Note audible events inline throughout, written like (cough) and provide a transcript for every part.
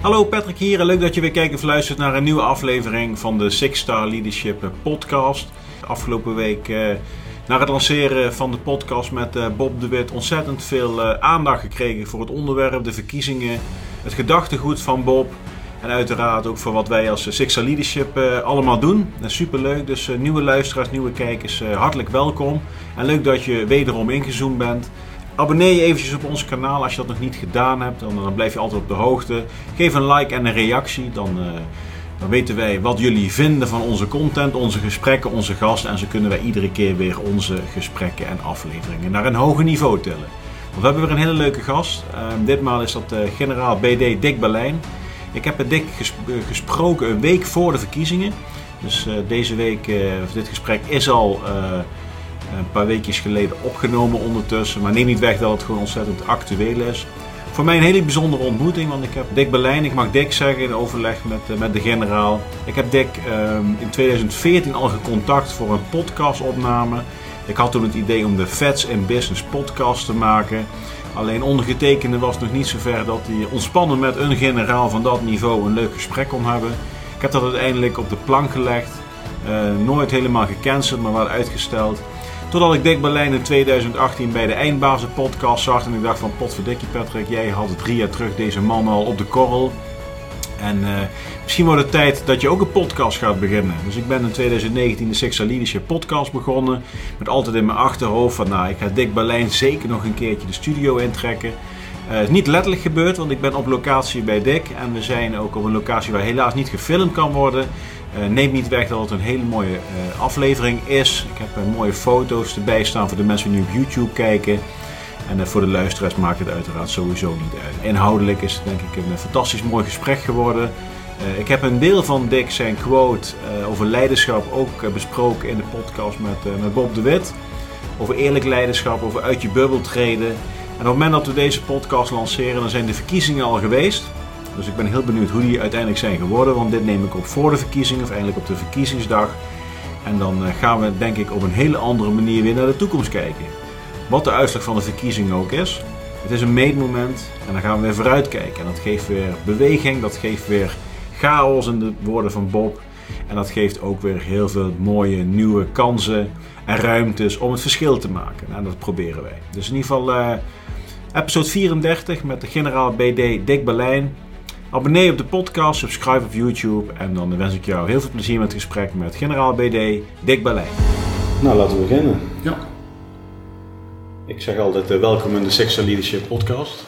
Hallo Patrick hier en leuk dat je weer kijkt of luistert naar een nieuwe aflevering van de Six Star Leadership podcast. Afgelopen week uh, na het lanceren van de podcast met uh, Bob de Wit ontzettend veel aandacht gekregen voor het onderwerp, de verkiezingen, het gedachtegoed van Bob. En uiteraard ook voor wat wij als Six Star Leadership allemaal doen. Superleuk, dus nieuwe luisteraars, nieuwe kijkers, hartelijk welkom. En leuk dat je wederom ingezoomd bent. Abonneer je eventjes op ons kanaal als je dat nog niet gedaan hebt. Dan, dan blijf je altijd op de hoogte. Geef een like en een reactie. Dan, uh, dan weten wij wat jullie vinden van onze content, onze gesprekken, onze gasten. En zo kunnen wij iedere keer weer onze gesprekken en afleveringen naar een hoger niveau tillen. Want we hebben weer een hele leuke gast. Uh, ditmaal is dat uh, generaal BD Dick Berlijn. Ik heb met Dick ges gesproken een week voor de verkiezingen. Dus deze week, dit gesprek is al een paar weekjes geleden opgenomen ondertussen. Maar neem niet weg dat het gewoon ontzettend actueel is. Voor mij een hele bijzondere ontmoeting, want ik heb Dick Berlijn, ik mag Dick zeggen in overleg met, eh, met de generaal. Ik heb Dick um, in 2014 al gecontact voor een podcastopname. Ik had toen het idee om de Vets in Business podcast te maken. Alleen ondergetekende was nog niet zover dat hij ontspannen met een generaal van dat niveau een leuk gesprek kon hebben. Ik heb dat uiteindelijk op de plank gelegd. Uh, nooit helemaal gecanceld, maar wel uitgesteld. Totdat ik Dick Berlijn in 2018 bij de Eindbazen podcast zag. En ik dacht van potverdikkie Patrick, jij had drie jaar terug deze man al op de korrel. En uh, misschien wordt het tijd dat je ook een podcast gaat beginnen. Dus ik ben in 2019 de Leadership podcast begonnen. Met altijd in mijn achterhoofd van nou, ik ga Dick Berlijn zeker nog een keertje de studio intrekken. Uh, het is niet letterlijk gebeurd, want ik ben op locatie bij Dick. En we zijn ook op een locatie waar helaas niet gefilmd kan worden. Uh, neemt niet weg dat het een hele mooie uh, aflevering is. Ik heb uh, mooie foto's erbij staan voor de mensen die nu op YouTube kijken. En voor de luisteraars maakt het uiteraard sowieso niet uit. Inhoudelijk is het denk ik een fantastisch mooi gesprek geworden. ik heb een deel van Dick zijn quote over leiderschap ook besproken in de podcast met, met Bob de Wit. Over eerlijk leiderschap, over uit je bubbel treden. En op het moment dat we deze podcast lanceren, dan zijn de verkiezingen al geweest. Dus ik ben heel benieuwd hoe die uiteindelijk zijn geworden. Want dit neem ik op voor de verkiezingen, of eigenlijk op de verkiezingsdag. En dan eh, gaan we denk ik op een hele andere manier weer naar de toekomst kijken. Wat de uitslag van de verkiezingen ook is. Het is een meetmoment en dan gaan we weer vooruit kijken. En dat geeft weer beweging, dat geeft weer chaos in de woorden van Bob. En dat geeft ook weer heel veel mooie nieuwe kansen en ruimtes om het verschil te maken. En dat proberen wij. Dus in ieder geval uh, episode 34 met de generaal BD Dick Berlijn. Abonneer op de podcast, subscribe op YouTube en dan wens ik jou heel veel plezier met het gesprek met generaal BD Dick Berlijn. Nou, laten we beginnen. Ja. Ik zeg altijd uh, welkom in de Sexual Leadership podcast.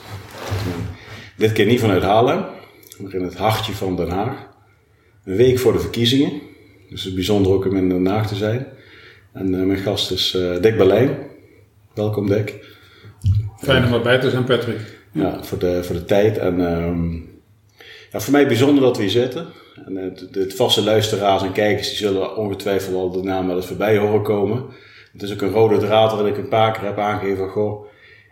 Dit keer niet vanuit Haarlem, maar in het hartje van Den Haag. Een week voor de verkiezingen. Dus het is bijzonder ook om in Den Haag te zijn. En uh, mijn gast is uh, Dick Berlijn. Welkom Dick. Fijn om erbij te zijn Patrick. Ja, voor de, voor de tijd en... Um, ja, voor mij bijzonder dat we hier zitten. En het, het, vaste luisteraars en kijkers die zullen ongetwijfeld al de naam wel eens voorbij horen komen. Het is ook een rode draad dat ik een paar keer heb aangegeven. Goh,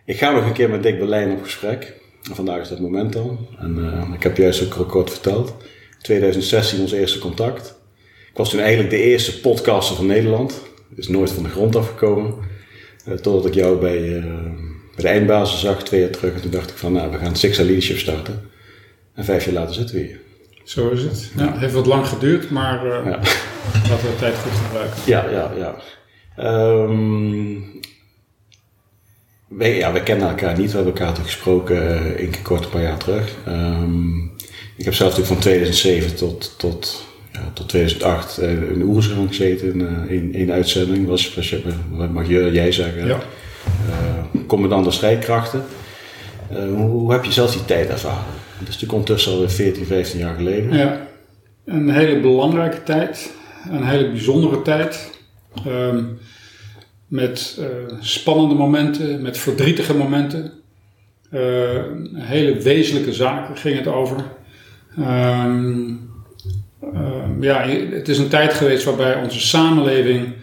ik ga nog een keer met Dick Berlijn op gesprek. En vandaag is dat moment dan. En uh, ik heb juist ook kort verteld. 2016 ons eerste contact. Ik was toen eigenlijk de eerste podcaster van Nederland. Is nooit van de grond afgekomen. Uh, totdat ik jou bij, bij de eindbazen zag, twee jaar terug. En toen dacht ik van, nou, we gaan Six Leadership starten. En vijf jaar later zitten we hier. Zo is het. Ja, het heeft wat lang geduurd, maar uh, ja. (laughs) laten we de tijd goed gebruiken. Ja, ja, ja. Um, wij, ja, we kennen elkaar niet. We hebben elkaar toch gesproken uh, één keer kort een paar jaar terug. Um, ik heb zelf natuurlijk van 2007 tot, tot, ja, tot 2008 uh, in Oersel gezeten in één, uitzending. Was, was, wat mag je, jij zeggen? Ja. commandant de strijdkrachten. hoe heb je zelf die tijd ervaren? Dat is natuurlijk ondertussen alweer 14, 15 jaar geleden. Ja, een hele belangrijke tijd. Een hele bijzondere tijd. Um, met uh, spannende momenten, met verdrietige momenten. Uh, hele wezenlijke zaken ging het over. Um, uh, ja, het is een tijd geweest waarbij onze samenleving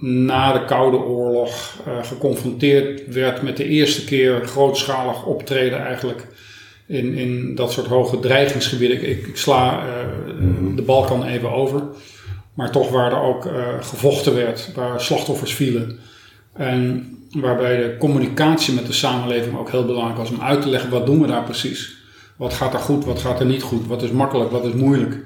na de Koude Oorlog geconfronteerd werd met de eerste keer grootschalig optreden eigenlijk in, in dat soort hoge dreigingsgebieden. Ik, ik sla uh, de Balkan even over. Maar toch waar er ook uh, gevochten werd, waar slachtoffers vielen. En waarbij de communicatie met de samenleving ook heel belangrijk was om uit te leggen wat doen we daar precies. Wat gaat er goed, wat gaat er niet goed, wat is makkelijk, wat is moeilijk.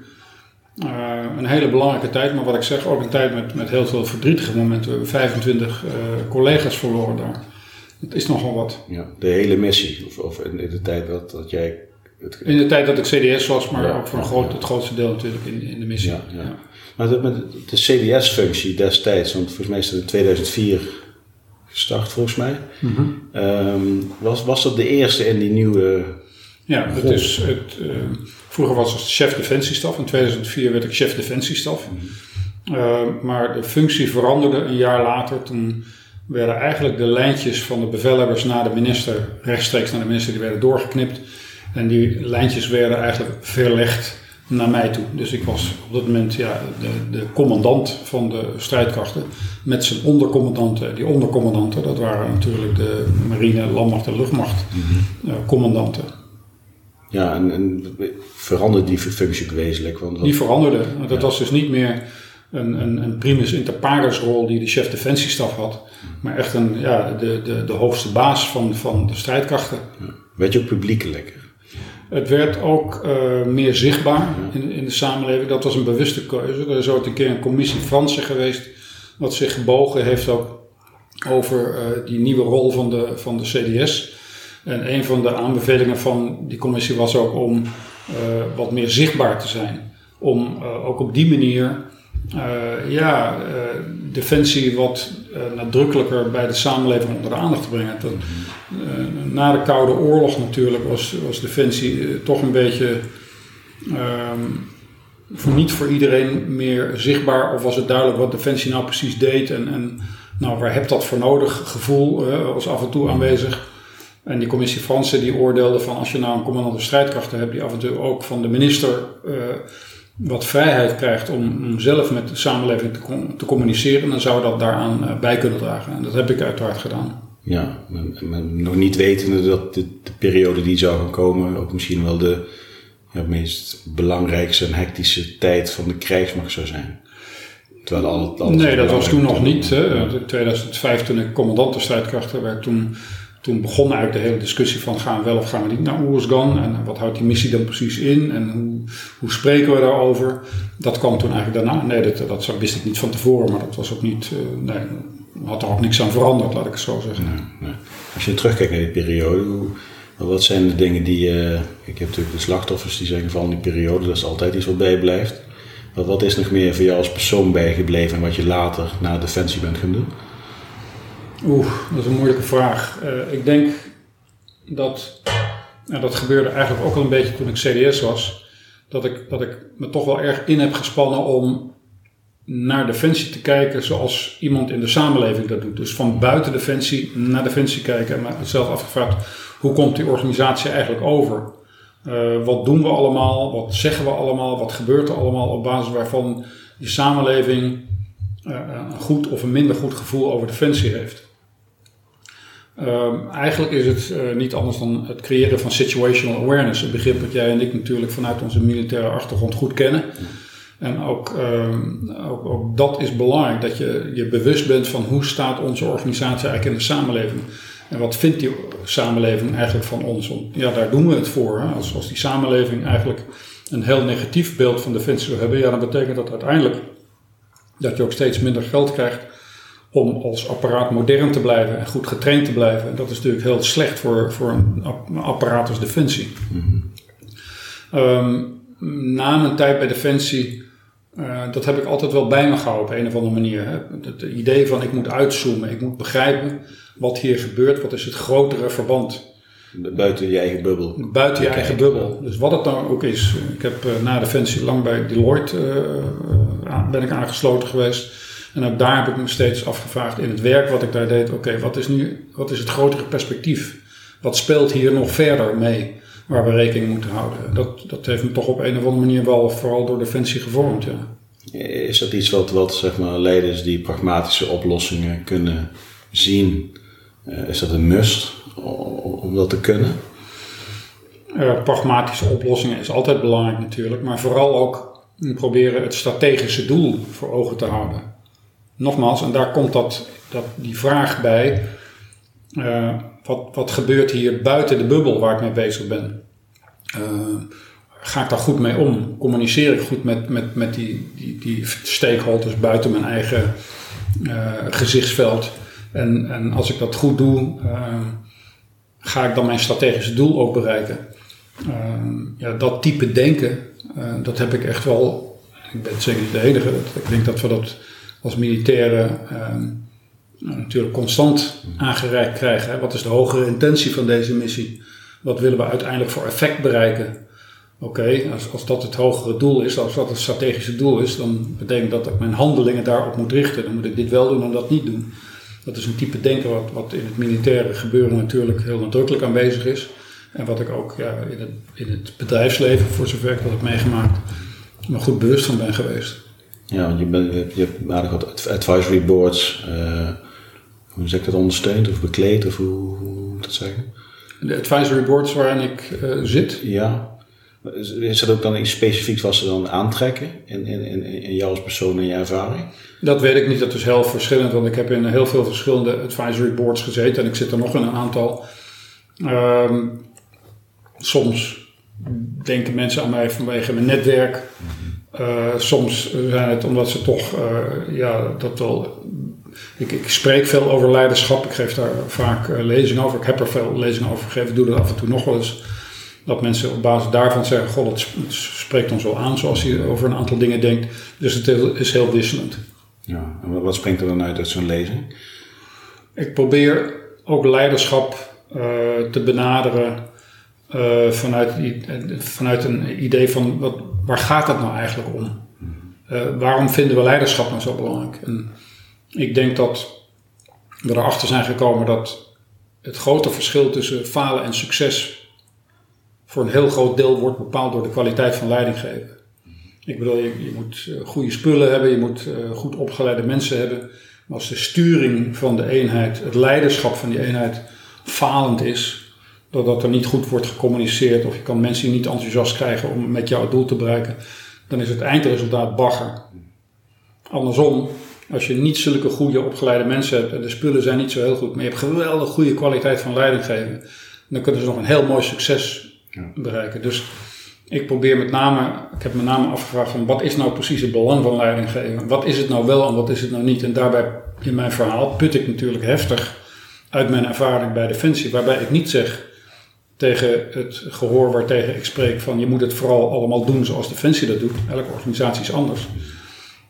Uh, een hele belangrijke tijd, maar wat ik zeg, ook een tijd met, met heel veel verdrietige momenten. We hebben 25 uh, collega's verloren daar. Dat is nogal wat. Ja, de hele missie, of, of in de tijd dat, dat jij... Het... In de tijd dat ik CDS was, maar ja, ook voor een groot, het grootste deel natuurlijk in, in de missie. Ja, ja. Maar de, de, de CDS-functie destijds, want volgens mij is het in 2004 gestart volgens mij. Mm -hmm. um, was, was dat de eerste in die nieuwe ja, het is het, uh, vroeger was het chef defensiestaf. In 2004 werd ik chef defensiestaf. Mm. Uh, maar de functie veranderde een jaar later. Toen werden eigenlijk de lijntjes van de bevelhebbers naar de minister, rechtstreeks naar de minister, die werden doorgeknipt. En die lijntjes werden eigenlijk verlegd naar mij toe. Dus ik was op dat moment ja, de, de commandant van de strijdkrachten met zijn ondercommandanten. Die ondercommandanten, dat waren natuurlijk de marine, landmacht en luchtmacht mm -hmm. uh, commandanten. Ja, en, en veranderde die functie wezenlijk? Want die veranderde. Dat was dus niet meer een, een, een primus inter pares rol die de chef defensiestaf had. Maar echt een, ja, de, de, de hoogste baas van, van de strijdkrachten. Ja. Werd je ook publiekelijk? Het werd ook uh, meer zichtbaar ja. in, in de samenleving. Dat was een bewuste keuze. Er is ooit een keer een commissie Fransen geweest... wat zich gebogen heeft ook over uh, die nieuwe rol van de, van de CDS... En een van de aanbevelingen van die commissie was ook om uh, wat meer zichtbaar te zijn. Om uh, ook op die manier uh, ja, defensie wat nadrukkelijker bij de samenleving onder de aandacht te brengen. Dat, na de Koude Oorlog natuurlijk was, was defensie toch een beetje voor niet voor iedereen meer zichtbaar. Of was het duidelijk wat defensie nou precies deed en, en nou, waar heb dat voor nodig gevoel was af en toe aanwezig. En die commissie Fransen die oordeelde van als je nou een commandant strijdkrachten hebt die af en toe ook van de minister uh, wat vrijheid krijgt om, om, zelf met de samenleving te, te, communiceren, dan zou dat daaraan uh, bij kunnen dragen. En dat heb ik uiteraard gedaan. Ja, maar, nog niet wetende dat de, de, periode die zou gaan komen ook misschien wel de ja, meest belangrijkste en hectische tijd van de krijgsmacht zou zijn. Terwijl alles nee, dat was toen nog niet. In 2005 toen ik commandant de strijdkrachten werd, toen toen begon eigenlijk de hele discussie van gaan we wel of gaan we niet naar Oersgan en wat houdt die missie dan precies in en hoe, hoe spreken we daarover. Dat kwam toen eigenlijk daarna. Nee, dat, dat wist ik niet van tevoren, maar dat was ook niet, uh, nee, had er ook niks aan veranderd, laat ik het zo zeggen. Nee, nee. Als je terugkijkt naar die periode, wat zijn de dingen die, uh, ik heb natuurlijk de slachtoffers die zeggen van die periode, dat is altijd iets wat bijblijft. Wat, wat is nog meer voor jou als persoon bijgebleven en wat je later na Defensie bent gaan doen? Oeh, dat is een moeilijke vraag. Uh, ik denk dat, en dat gebeurde eigenlijk ook al een beetje toen ik CDS was, dat ik, dat ik me toch wel erg in heb gespannen om naar Defensie te kijken zoals iemand in de samenleving dat doet. Dus van buiten Defensie naar Defensie kijken en mezelf afgevraagd, hoe komt die organisatie eigenlijk over? Uh, wat doen we allemaal? Wat zeggen we allemaal? Wat gebeurt er allemaal op basis waarvan die samenleving uh, een goed of een minder goed gevoel over Defensie heeft? Um, eigenlijk is het uh, niet anders dan het creëren van situational awareness. Een begrip dat jij en ik natuurlijk vanuit onze militaire achtergrond goed kennen. En ook, um, ook, ook, dat is belangrijk, dat je je bewust bent van hoe staat onze organisatie eigenlijk in de samenleving. En wat vindt die samenleving eigenlijk van ons? Ja, daar doen we het voor. Hè? Als, als die samenleving eigenlijk een heel negatief beeld van defensie wil hebben, ja, dan betekent dat uiteindelijk dat je ook steeds minder geld krijgt om als apparaat modern te blijven en goed getraind te blijven. En dat is natuurlijk heel slecht voor, voor een apparaat als Defensie. Mm um, na mijn tijd bij Defensie, uh, dat heb ik altijd wel bij me gehouden op een of andere manier. Hè. Het, idee van ik moet uitzoomen, ik moet begrijpen wat hier gebeurt, wat is het grotere verband. Buiten je eigen bubbel. Buiten je eigen bubbel. Dus wat het dan ook is. Ik heb uh, na Defensie lang bij Deloitte uh, ben ik aangesloten geweest. En ook daar heb ik me steeds afgevraagd in het werk wat ik daar deed. Oké, wat is nu wat is het grotere perspectief? Wat speelt hier nog verder mee waar we rekening moeten houden? Dat, dat heeft me toch op een of andere manier wel vooral door Defensie gevormd, ja. Is dat iets wat, wat zeg maar, leiders die pragmatische oplossingen kunnen zien? Uh, is dat een must om dat te kunnen? Uh, pragmatische oplossingen is altijd belangrijk natuurlijk, maar vooral ook proberen het strategische doel voor ogen te houden nogmaals, en daar komt dat, dat, die vraag bij. Uh, wat, wat gebeurt hier buiten de bubbel waar ik mee bezig ben? ga ik daar goed mee om? Communiceer ik goed met, met, met die, die, die stakeholders buiten mijn eigen gezichtsveld? En, en als ik dat goed doe, ga ik dan mijn strategische doel ook bereiken? ja, dat type denken, dat heb ik echt wel ik ben zeker niet de enige. Ik denk dat we dat als militairen ehm, natuurlijk constant aangereikt krijgen. Wat is de hogere intentie van deze missie? Wat willen we uiteindelijk voor effect bereiken? Oké, als, als dat het hogere doel is, als dat het strategische doel is, dan betekent dat dat ik mijn handelingen daarop moet richten. Dan moet ik dit wel doen en dat niet doen. Dat is een type denken wat, wat in het militaire gebeuren natuurlijk heel nadrukkelijk aanwezig is. En wat ik ook ja, in, het, in het bedrijfsleven, voor zover ik dat heb meegemaakt, me goed bewust van ben geweest. Ja, want je, bent, je hebt aardig wat advisory boards, uh, hoe zeg ik dat, ondersteund of bekleed of hoe, hoe moet dat zeggen? De advisory boards waarin ik uh, zit? Ja. Is dat ook dan iets specifieks wat ze dan aantrekken in, in, in, in jou als persoon en je ervaring? Dat weet ik niet. Dat is heel verschillend, want ik heb in heel veel verschillende advisory boards gezeten en ik zit er nog in een aantal. Um, soms denken mensen aan mij vanwege mijn netwerk. Uh, soms zijn het omdat ze toch, uh, ja, dat wel. Ik, ik, spreek veel over leiderschap. Ik geef daar vaak uh, lezingen over. Ik heb er veel lezingen over gegeven. Doe dat af en toe nog wel eens. Dat mensen op basis daarvan zeggen: Goh, dat spreekt ons wel aan zoals je over een aantal dingen denkt. Dus het is heel wisselend. Ja, en wat springt er dan uit uit zo'n lezing? Ik probeer ook leiderschap te benaderen vanuit, vanuit een idee van wat, waar gaat het nou eigenlijk om? Uh, waarom vinden we leiderschap nou zo belangrijk? En ik denk dat we erachter zijn gekomen dat het grote verschil tussen falen en succes voor een heel groot deel wordt bepaald door de kwaliteit van leidinggeven. Ik bedoel, je, je moet uh, goede spullen hebben, je moet goed opgeleide mensen hebben. Maar als de sturing van de eenheid, het leiderschap van die eenheid falend is, doordat er niet goed wordt gecommuniceerd of je kan mensen niet enthousiast krijgen om met jou het doel te bereiken, dan is het eindresultaat bagger. Andersom, als je niet zulke goede opgeleide mensen hebt en de spullen zijn niet zo heel goed, maar je hebt geweldig goede kwaliteit van leiding geven, dan kunnen ze nog een heel mooi succes bereiken. Dus ik probeer met name, ik heb met name afgevraagd van wat is nou precies het belang van leiding geven? Wat is het nou wel en wat is het nou niet? En daarbij in mijn verhaal put ik natuurlijk heftig uit mijn ervaring bij Defensie, waarbij ik niet zeg tegen het gehoor waartegen ik spreek van je moet het vooral allemaal doen zoals Defensie dat doet. Elke organisatie is anders.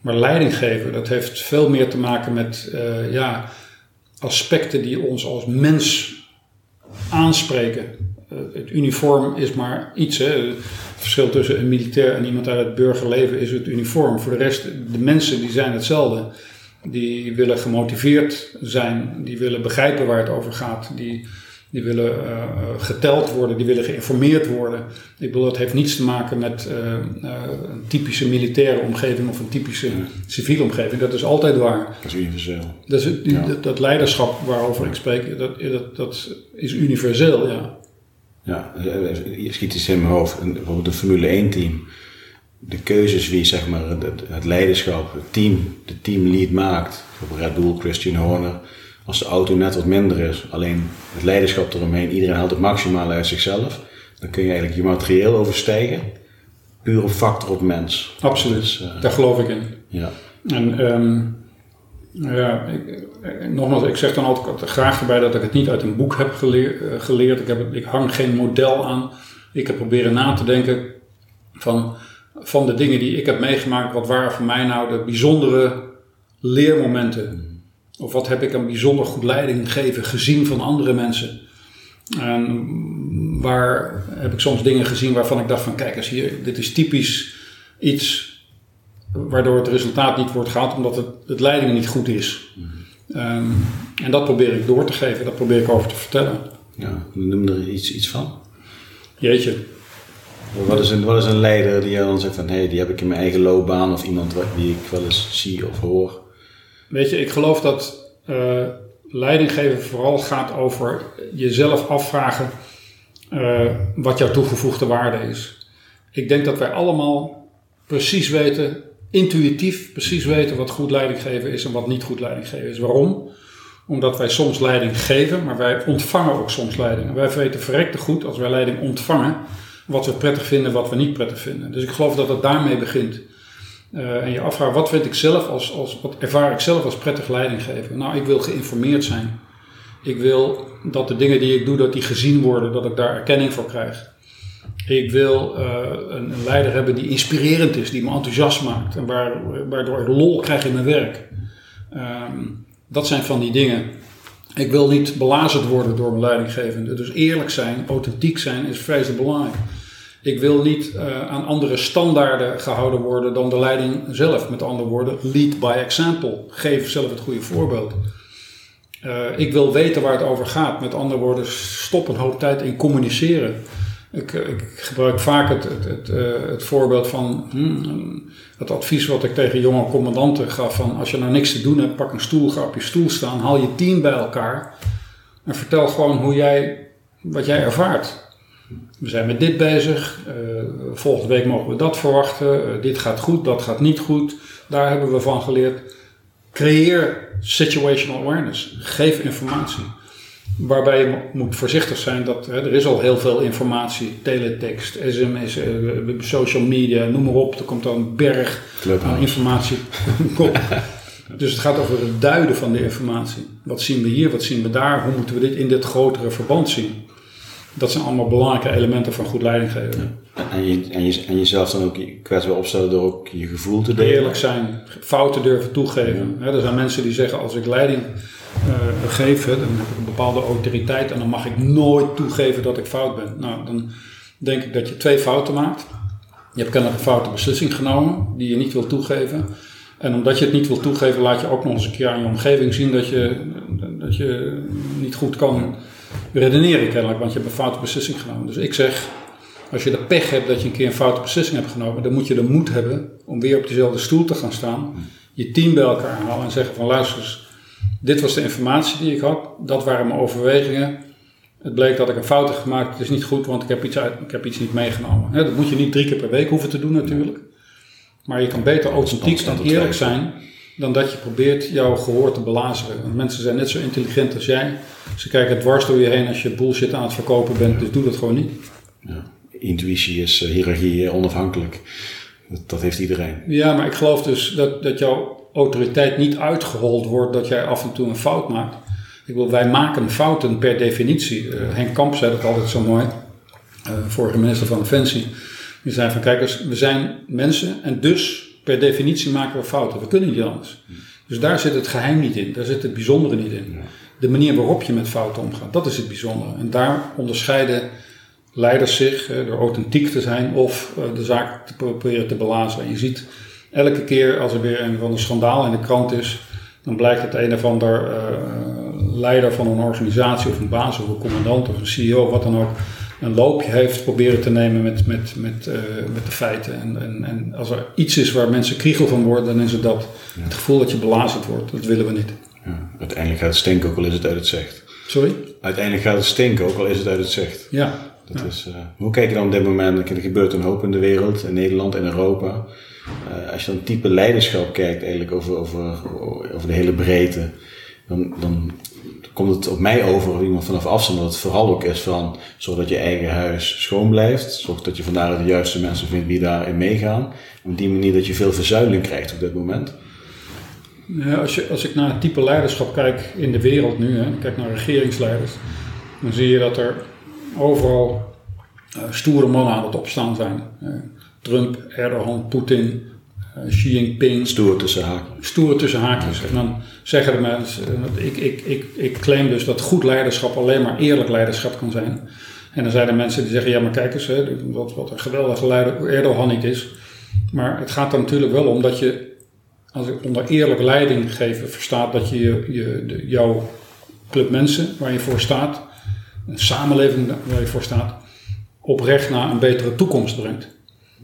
Maar leidinggeven, dat heeft veel meer te maken met uh, ja, aspecten die ons als mens aanspreken. Uh, het uniform is maar iets. Hè. Het verschil tussen een militair en iemand uit het burgerleven is het uniform. Voor de rest, de mensen die zijn hetzelfde. Die willen gemotiveerd zijn, die willen begrijpen waar het over gaat. Die die willen uh, geteld worden, die willen geïnformeerd worden. Ik bedoel, dat heeft niets te maken met uh, een typische militaire omgeving of een typische civiele omgeving. Dat is altijd waar. Dat is universeel. Dat, is, dat, dat, leiderschap waarover ik spreek, dat, dat, dat is universeel, ja. Ja, je schiet iets in mijn hoofd. Bijvoorbeeld een Formule 1 team. De keuzes wie zeg maar het, het leiderschap, het team, de teamlead maakt. Bijvoorbeeld Red Bull, Christian Horner als de auto net wat minder is, alleen het leiderschap eromheen, iedereen haalt het maximale uit zichzelf, dan kun je eigenlijk je materieel overstijgen. Pure factor op mens. Absoluut, dus, uh, daar geloof ik in. Ja. En um, ja, ik, nogmaals, ik zeg dan altijd graag erbij dat ik het niet uit een boek heb geleer, uh, geleerd. Ik, heb, ik hang geen model aan. Ik heb proberen na te denken van, van de dingen die ik heb meegemaakt. Wat waren voor mij nou de bijzondere leermomenten? Of wat heb ik een bijzonder goed leiding gegeven gezien van andere mensen? En waar heb ik soms dingen gezien waarvan ik dacht van kijk eens hier, dit is typisch iets waardoor het resultaat niet wordt gehaald omdat het, het leiding niet goed is. Um, en dat probeer ik door te geven, dat probeer ik over te vertellen. Ja, noem er iets, iets van. Jeetje. Wat is, een, wat is een leider die dan zegt van hé, hey, die heb ik in mijn eigen loopbaan of iemand die ik wel eens zie of hoor? Weet je, ik geloof dat uh, leidinggeven vooral gaat over jezelf afvragen uh, wat jouw toegevoegde waarde is. Ik denk dat wij allemaal precies weten, intuïtief precies weten wat goed leidinggeven is en wat niet goed leidinggeven is. Waarom? Omdat wij soms leiding geven, maar wij ontvangen ook soms leiding. Wij weten verrekte goed als wij leiding ontvangen wat we prettig vinden, wat we niet prettig vinden. Dus ik geloof dat het daarmee begint. Uh, en je afvraagt, wat vind ik zelf als, als, wat ervaar ik zelf als prettig leidinggever? Nou, ik wil geïnformeerd zijn. Ik wil dat de dingen die ik doe, dat die gezien worden, dat ik daar erkenning voor krijg. Ik wil uh, een, leider hebben die inspirerend is, die me enthousiast maakt en waar, waardoor ik lol krijg in mijn werk. Um, dat zijn van die dingen. Ik wil niet belazerd worden door mijn leidinggevende. Dus eerlijk zijn, authentiek zijn is vreselijk belangrijk. Ik wil niet uh, aan andere standaarden gehouden worden dan de leiding zelf. Met andere woorden, lead by example. Geef zelf het goede voorbeeld. Uh, ik wil weten waar het over gaat. Met andere woorden, stop een hoop tijd in communiceren. Ik, eh, ik gebruik vaak het, het, het voorbeeld van hmm, het advies wat ik tegen jonge commandanten gaf: van als je nou niks te doen hebt, pak een stoel, ga op je stoel staan, haal je team bij elkaar en vertel gewoon hoe jij, wat jij ervaart. We zijn met dit bezig, uh, volgende week mogen we dat verwachten, dit gaat goed, dat gaat niet goed, daar hebben we van geleerd. Creëer situational awareness, geef informatie. Waarbij je moet voorzichtig zijn dat hè, er is al heel veel informatie, teletext, sms, uh, social media, noem maar op. Er komt dan een berg aan informatie. (laughs) dus het gaat over het duiden van de informatie. Wat zien we hier, wat zien we daar, hoe moeten we dit in dit grotere verband zien? Dat zijn allemaal belangrijke elementen van goed leidinggeven. En, je, en, je, en jezelf dan ook kwetsbaar opstellen door ook je gevoel te delen. Eerlijk zijn, fouten durven toegeven. Ja. er zijn mensen die zeggen als ik leiding uh, geef, dan heb ik een bepaalde autoriteit en dan mag ik nooit toegeven dat ik fout ben. Nou, dan denk ik dat je twee fouten maakt. Je hebt kennelijk een foute beslissing genomen die je niet wil toegeven. En omdat je het niet wil toegeven, laat je ook nog eens een keer aan je omgeving zien dat je, dat je niet goed kan redeneren kennelijk, want je hebt een foute beslissing genomen. Dus ik zeg, als je de pech hebt dat je een keer een foute beslissing hebt genomen, dan moet je de moed hebben om weer op diezelfde stoel te gaan staan, je team bij elkaar halen en zeggen van luister dit was de informatie die ik had, dat waren mijn overwegingen. Het bleek dat ik een fout heb gemaakt, het is niet goed, want ik heb iets, uit, ik heb iets niet meegenomen. dat moet je niet drie keer per week hoeven te doen natuurlijk. Maar je kan beter authentiek en eerlijk zijn dan dat je probeert jouw gehoor te belazeren. Want mensen zijn net zo intelligent als jij. Ze kijken dwars door je heen als je bullshit aan het verkopen bent, dus doe dat gewoon niet. Ja. Intuïtie is uh, hiërarchie onafhankelijk. Dat, dat, heeft iedereen. Ja, maar ik geloof dus dat, dat jouw autoriteit niet uitgehold wordt dat jij af en toe een fout maakt. Ik wil, wij maken fouten per definitie. Uh, Henk Kamp zei dat altijd zo mooi, uh, vorige minister van Defensie. Die zei van kijk eens, we zijn mensen en dus per definitie maken we fouten. We kunnen niet anders. Dus daar zit het geheim niet in, daar zit het bijzondere niet in. De manier waarop je met fouten omgaat, dat is het bijzondere. En daar onderscheiden leiders zich door authentiek te zijn of uh, de zaak te proberen te blazen. En je ziet elke keer als er weer een van de schandaal in de krant is, dan blijkt het een of ander uh, leider van een organisatie of een baas of een commandant of een CEO, wat dan ook, een loopje heeft proberen te nemen met, met, met, uh, met de feiten. En, en, en als er iets is waar mensen kriegel van worden, dan is het dat. Ja. Het gevoel dat je belazerd wordt, dat willen we niet. Ja, uiteindelijk gaat het stinken, ook al is het uit het zicht. Sorry? Uiteindelijk gaat het stinken, ook al is het uit het zicht. Ja. Dat is, uh, hoe kijk je dan op dit moment? Er gebeurt een hoop in de wereld, in Nederland, in Europa. Uh, als je dan type leiderschap kijkt, eigenlijk over, over, over de hele breedte, dan, dan komt het op mij over, of iemand vanaf afstand, dat het vooral ook is van zorg dat je eigen huis schoon blijft. Zorg dat je vandaar de juiste mensen vindt die daarin meegaan. Op die manier dat je veel verzuiling krijgt op dit moment. Ja, als, je, als ik naar het type leiderschap kijk in de wereld nu, hè, kijk naar regeringsleiders, dan zie je dat er overal uh, stoere mannen aan het opstaan zijn. Uh, Trump, Erdogan, Poetin, Xi Jinping. Stoer tussen haakjes. Stoer tussen haakjes. En dan zeggen de mensen, ik, ik, ik, ik claim dus dat goed leiderschap alleen maar eerlijk leiderschap kan zijn. En dan zijn er mensen die zeggen, ja maar kijk eens, hè, wat, wat een geweldige leider Erdogan niet is. Maar het gaat er natuurlijk wel om dat je, als ik onder eerlijk leiding geven verstaat, dat je, je de, jouw club mensen waar je voor staat, een samenleving waar je voor staat, oprecht naar een betere toekomst brengt.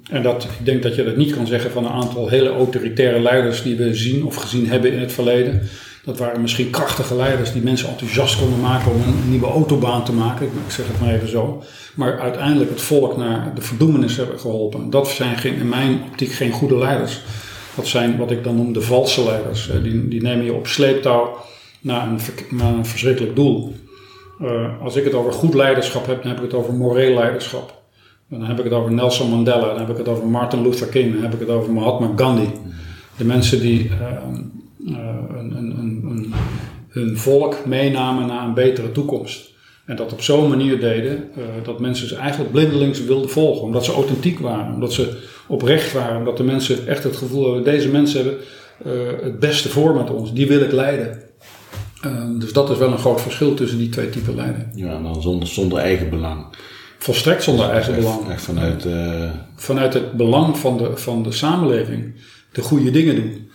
En dat, ik denk dat je dat niet kan zeggen van een aantal hele autoritaire leiders die we zien of gezien hebben in het verleden. Dat waren misschien krachtige leiders die mensen enthousiast konden maken om een nieuwe autobaan te maken. Ik zeg het maar even zo. Maar uiteindelijk het volk naar de verdoemenis hebben geholpen. Dat zijn geen, in mijn optiek geen goede leiders. Dat zijn wat ik dan noem de valse leiders. Die, die nemen je op sleeptouw naar een, naar een verschrikkelijk doel. Uh, als ik het over goed leiderschap heb, dan heb ik het over moreel leiderschap. Dan heb ik het over Nelson Mandela, dan heb ik het over Martin Luther King, dan heb ik het over Mahatma Gandhi. De mensen die ehm, eh, een, een, een, hun volk meenamen naar een betere toekomst. En dat op zo'n manier deden uh, dat mensen ze eigenlijk blindelings wilden volgen. Omdat ze authentiek waren, omdat ze oprecht waren. Omdat de mensen echt het gevoel hebben, deze mensen hebben het beste voor met ons. Die wil ik leiden. Dus dat is wel een groot verschil tussen die twee typen leiden. Ja, dan zonder, zonder eigen belang. Volstrekt zonder eigen belang. Echt vanuit, uh... vanuit het belang van de, van de samenleving de goede dingen doen.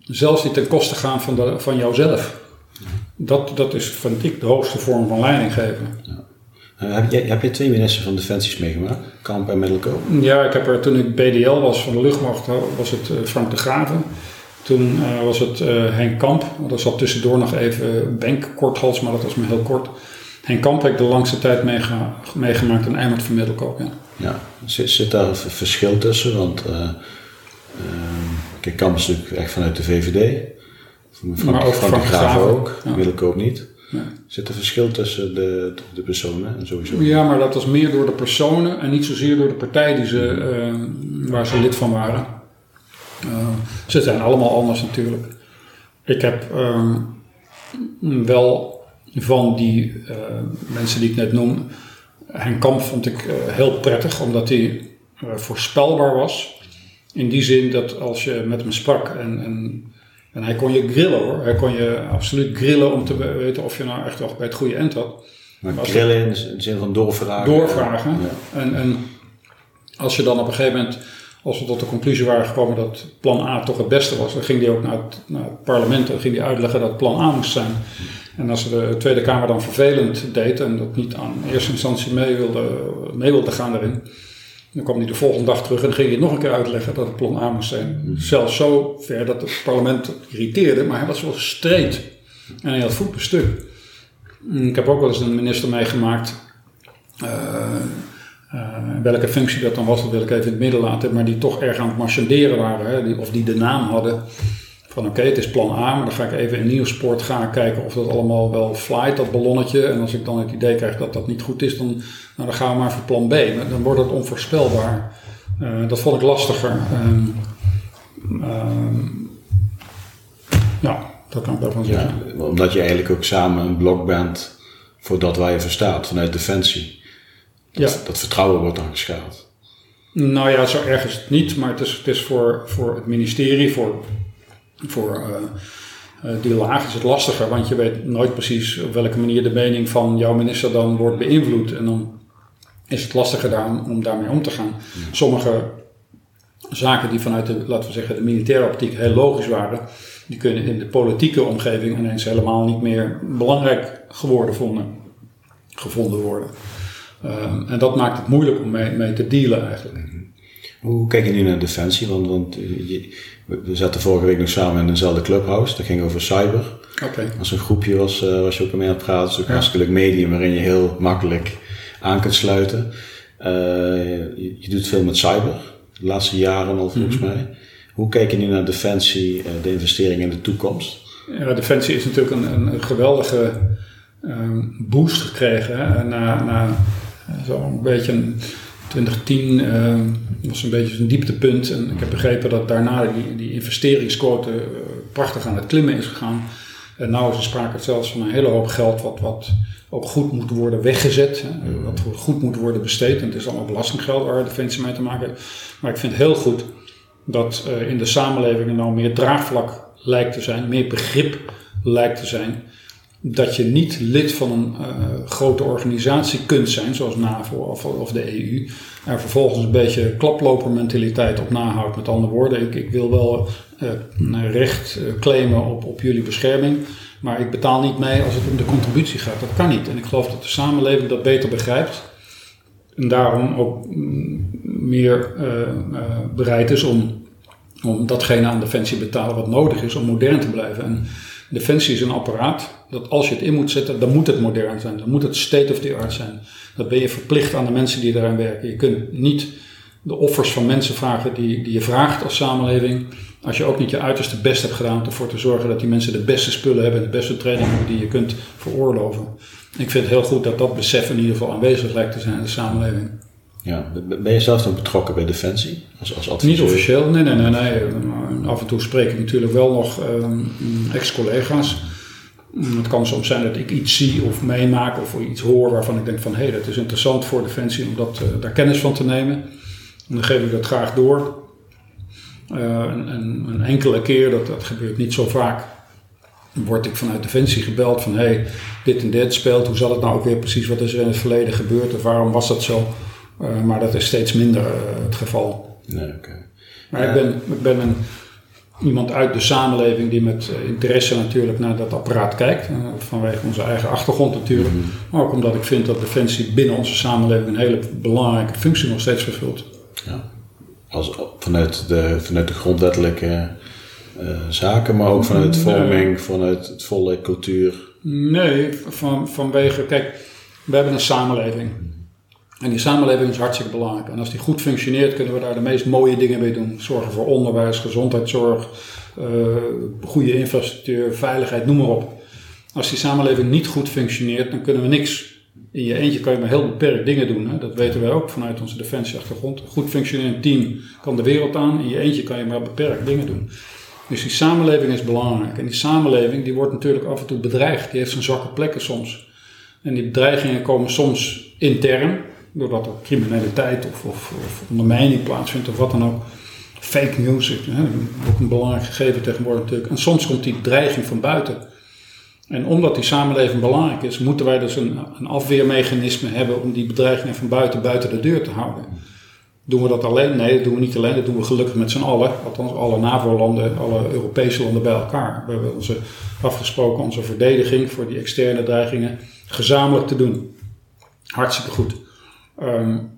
zelfs niet ten koste gaan van, de, van jouzelf. Dat, dat is, vind ik, de hoogste vorm van leiding geven. Ja. Uh, heb, je, heb je twee ministers van Defensies meegemaakt? Kamp en Middelkoop? Ja, ik heb er toen ik BDL was van de luchtmacht, was het Frank de Graven. Toen was het Henk Kamp. Er zat tussendoor nog even Benk korthals, maar dat was maar heel kort. Henk Kamp heb ik de langste tijd meega meegemaakt en Eimert van Middelkoop. Ja. ja. Zit, zit daar een verschil tussen? Want kijk, Kamp is natuurlijk echt vanuit de VVD. Frank, maar ook Frank de Graaf ook, ja. Middelkoop niet. Ja. Zit er verschil tussen de, de personen en sowieso? Ja, maar dat was meer door de personen en niet zozeer door de partij die ze, uh, waar ze lid van waren. Ze zijn allemaal anders natuurlijk. Ik heb uh, wel van die uh, mensen die ik net noem, Henk Kamp vond ik heel prettig, omdat hij voorspelbaar was. In die zin dat als je met hem sprak en, en en hij kon je grillen hoor. Hij kon je absoluut grillen om te weten of je nou echt wel bij het goede end had. Maar, grillen in de zin van doorvragen. Doorvragen. Ja. En, en als je dan op een gegeven moment, als we tot de conclusie waren gekomen dat plan A toch het beste was, dan ging hij ook naar het, naar het parlement en ging hij uitleggen dat plan A moest zijn. En als de Tweede Kamer dan vervelend deed en dat niet aan eerste instantie mee wilde, mee wilde gaan daarin, dan kwam hij de volgende dag terug en ging hij nog een keer uitleggen dat het plan A moest zijn. Mm. Zelfs zo ver dat het parlement irriteerde, maar hij was wel streed. En hij had voet per stuk. Ik heb ook wel eens een minister meegemaakt. Uh, uh, welke functie dat dan was, dat wil ik even in het midden laten. Maar die toch erg aan het marchanderen waren. Hè, die, of die de naam hadden van oké, okay, het is plan A, maar dan ga ik even in Nieuwsport gaan kijken of dat allemaal wel flyt, dat ballonnetje. En als ik dan het idee krijg dat dat niet goed is, dan, nou, dan gaan we maar voor plan B. Dan wordt het onvoorspelbaar. Uh, dat vond ik lastiger. Um, um, ja, dat kan ik wel van zeggen. Ja, omdat je eigenlijk ook samen een blok bent voor dat waar je verstaat, vanuit Defensie. Dat, ja. dat vertrouwen wordt dan geschaad. Nou ja, zo erg is het niet, maar het is, het is voor, voor het ministerie, voor voor uh, uh, die laag is het lastiger, want je weet nooit precies op welke manier de mening van jouw minister dan wordt beïnvloed. En dan is het lastiger daar, om daarmee om te gaan. Sommige zaken die vanuit de, laten we zeggen, de militaire optiek heel logisch waren, die kunnen in de politieke omgeving ineens helemaal niet meer belangrijk geworden vonden, gevonden worden. Uh, en dat maakt het moeilijk om mee, mee te dealen eigenlijk. Hoe kijk je nu naar defensie? Want, want je, we zaten vorige week nog samen in dezelfde clubhouse. Dat ging over cyber. Okay. Als een groepje was, uh, was je ook mee aan het praten. Het is een hartstikke medium waarin je heel makkelijk aan kunt sluiten. Uh, je, je, doet veel met cyber. De laatste jaren al volgens mm -hmm. mij. Hoe kijk je nu naar defensie, uh, de investering in de toekomst? Ja, defensie is natuurlijk een, een geweldige boost gekregen. Hè? Na, na zo'n beetje een 2010 uh, was een beetje een dieptepunt. En ik heb begrepen dat daarna die, die investeringsquote uh, prachtig aan het klimmen is gegaan. En nu is er sprake zelfs van een hele hoop geld wat, wat ook goed moet worden weggezet. Hè, wat goed moet worden besteed. En het is allemaal belastinggeld waar Defensie mee te maken heeft. Maar ik vind heel goed dat uh, in de samenleving er nou meer draagvlak lijkt te zijn. Meer begrip lijkt te zijn dat je niet lid van een uh, grote organisatie kunt zijn, zoals NAVO of, of, de EU, en vervolgens een beetje klaplopermentaliteit op nahoudt. Met andere woorden, ik, ik wil wel uh, recht uh, claimen op, op jullie bescherming, maar ik betaal niet mee als het om de contributie gaat. Dat kan niet. En ik geloof dat de samenleving dat beter begrijpt. En daarom ook mm, meer bereid is om, om datgene aan defensie betalen wat nodig is om modern te blijven. En, Defensie is een apparaat dat als je het in moet zetten, dan moet het modern zijn. Dan moet het state of the art zijn. Dat ben je verplicht aan de mensen die eraan werken. Je kunt niet de offers van mensen vragen die, die je vraagt als samenleving. Als je ook niet je uiterste best hebt gedaan om ervoor te zorgen dat die mensen de beste spullen hebben en de beste training die je kunt veroorloven. Ik vind het heel goed dat dat besef in ieder geval aanwezig lijkt te zijn in de samenleving. Ja, ben je zelf dan betrokken bij Defensie als, als adviseur? Niet officieel, nee, nee, nee. nee. Af en toe spreek ik natuurlijk wel nog ehm, ex-collega's. Het kan soms zijn dat ik iets zie of meemaak of iets hoor waarvan ik denk van hé, hey, dat is interessant voor Defensie om dat, uh, daar kennis van te nemen. En dan geef ik dat graag door. Uh, en, en, een enkele keer, dat, dat gebeurt niet zo vaak, word ik vanuit Defensie gebeld van hé, hey, dit en dit speelt, hoe zat het nou ook weer precies, wat is er in het verleden gebeurd of waarom was dat zo? Uh, maar dat is steeds minder het geval. Nee, okay. Maar ik ben, ik ben een iemand uit de samenleving die met eh, interesse natuurlijk naar dat apparaat kijkt. Uh, vanwege onze eigen achtergrond natuurlijk. Mm -hmm. Maar ook omdat ik vind dat Defensie binnen onze samenleving een hele belangrijke functie nog steeds vervult. Ja. Als, vanuit, de, vanuit de grondwettelijke zaken, maar ook vanuit de vorming, nee. vanuit het volle cultuur. Nee, van, vanwege, kijk, we hebben een samenleving. En die samenleving is hartstikke belangrijk. En als die goed functioneert, kunnen we daar de meest mooie dingen mee doen. Zorgen voor onderwijs, gezondheidszorg, uh, goede infrastructuur, veiligheid, noem maar op. Als die samenleving niet goed functioneert, dan kunnen we niks. In je eentje kan je maar heel beperkt dingen doen. Hè? Dat weten wij ook vanuit onze defensieachtergrond. Een goed functionerend team kan de wereld aan. In je eentje kan je maar beperkt dingen doen. Dus die samenleving is belangrijk. En die samenleving die wordt natuurlijk af en toe bedreigd. Die heeft zijn zwakke plekken soms. En die bedreigingen komen soms intern doordat er criminaliteit of, of, of, ondermijning plaatsvindt of wat dan ook. Fake news, hè, ook een belangrijk gegeven tegenwoordig natuurlijk. En soms komt die dreiging van buiten. En omdat die samenleving belangrijk is, moeten wij dus een, een afweermechanisme hebben om die bedreigingen van buiten buiten de deur te houden. Doen we dat alleen? Nee, dat doen we niet alleen. Dat doen we gelukkig met z'n allen. Althans, alle NAVO-landen, alle Europese landen bij elkaar. We hebben onze, afgesproken onze verdediging voor die externe dreigingen gezamenlijk te doen. Hartstikke goed. Um,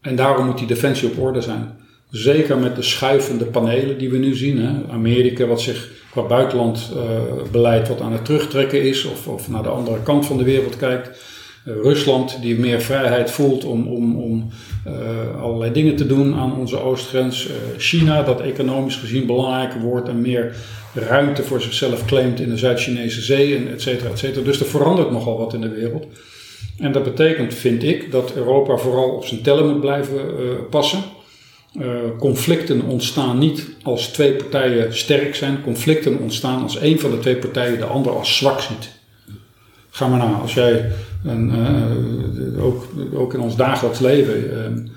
en daarom moet die defensie op orde zijn. Zeker met de schuivende panelen die we nu zien. Hè. Amerika, wat zich qua buitenlandbeleid uh, wat aan het terugtrekken is, of, of, naar de andere kant van de wereld kijkt. Uh, Rusland, die meer vrijheid voelt om, om, om uh, allerlei dingen te doen aan onze oostgrens. China, dat economisch gezien belangrijker wordt en meer ruimte voor zichzelf claimt in de Zuid-Chinese zee, en et cetera, et cetera. Dus er verandert nogal wat in de wereld. En dat betekent, vind ik, dat Europa vooral op zijn tellen moet blijven uh, passen. Uh, conflicten ontstaan niet als twee partijen sterk zijn. Conflicten ontstaan als een van de twee partijen de ander als zwak ziet. Ga maar na, als jij, uh, ook, ook in ons dagelijks leven,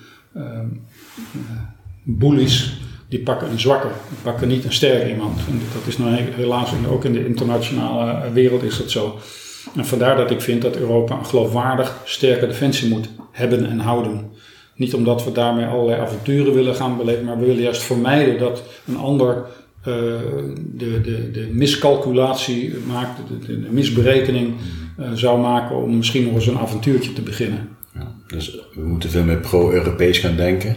bullies, die pakken een zwakke, die pakken niet een sterk iemand. En dat is nou helaas ook in de internationale wereld is dat zo. En vandaar dat ik vind dat Europa een geloofwaardig, sterke defensie moet hebben en houden. Niet omdat we daarmee allerlei avonturen willen gaan beleven, maar we willen juist vermijden dat een ander uh, de, de, de miscalculatie maakt, de, misberekening uh, zou maken om misschien nog eens een avontuurtje te beginnen. Ja, dus we moeten veel meer pro-Europees gaan denken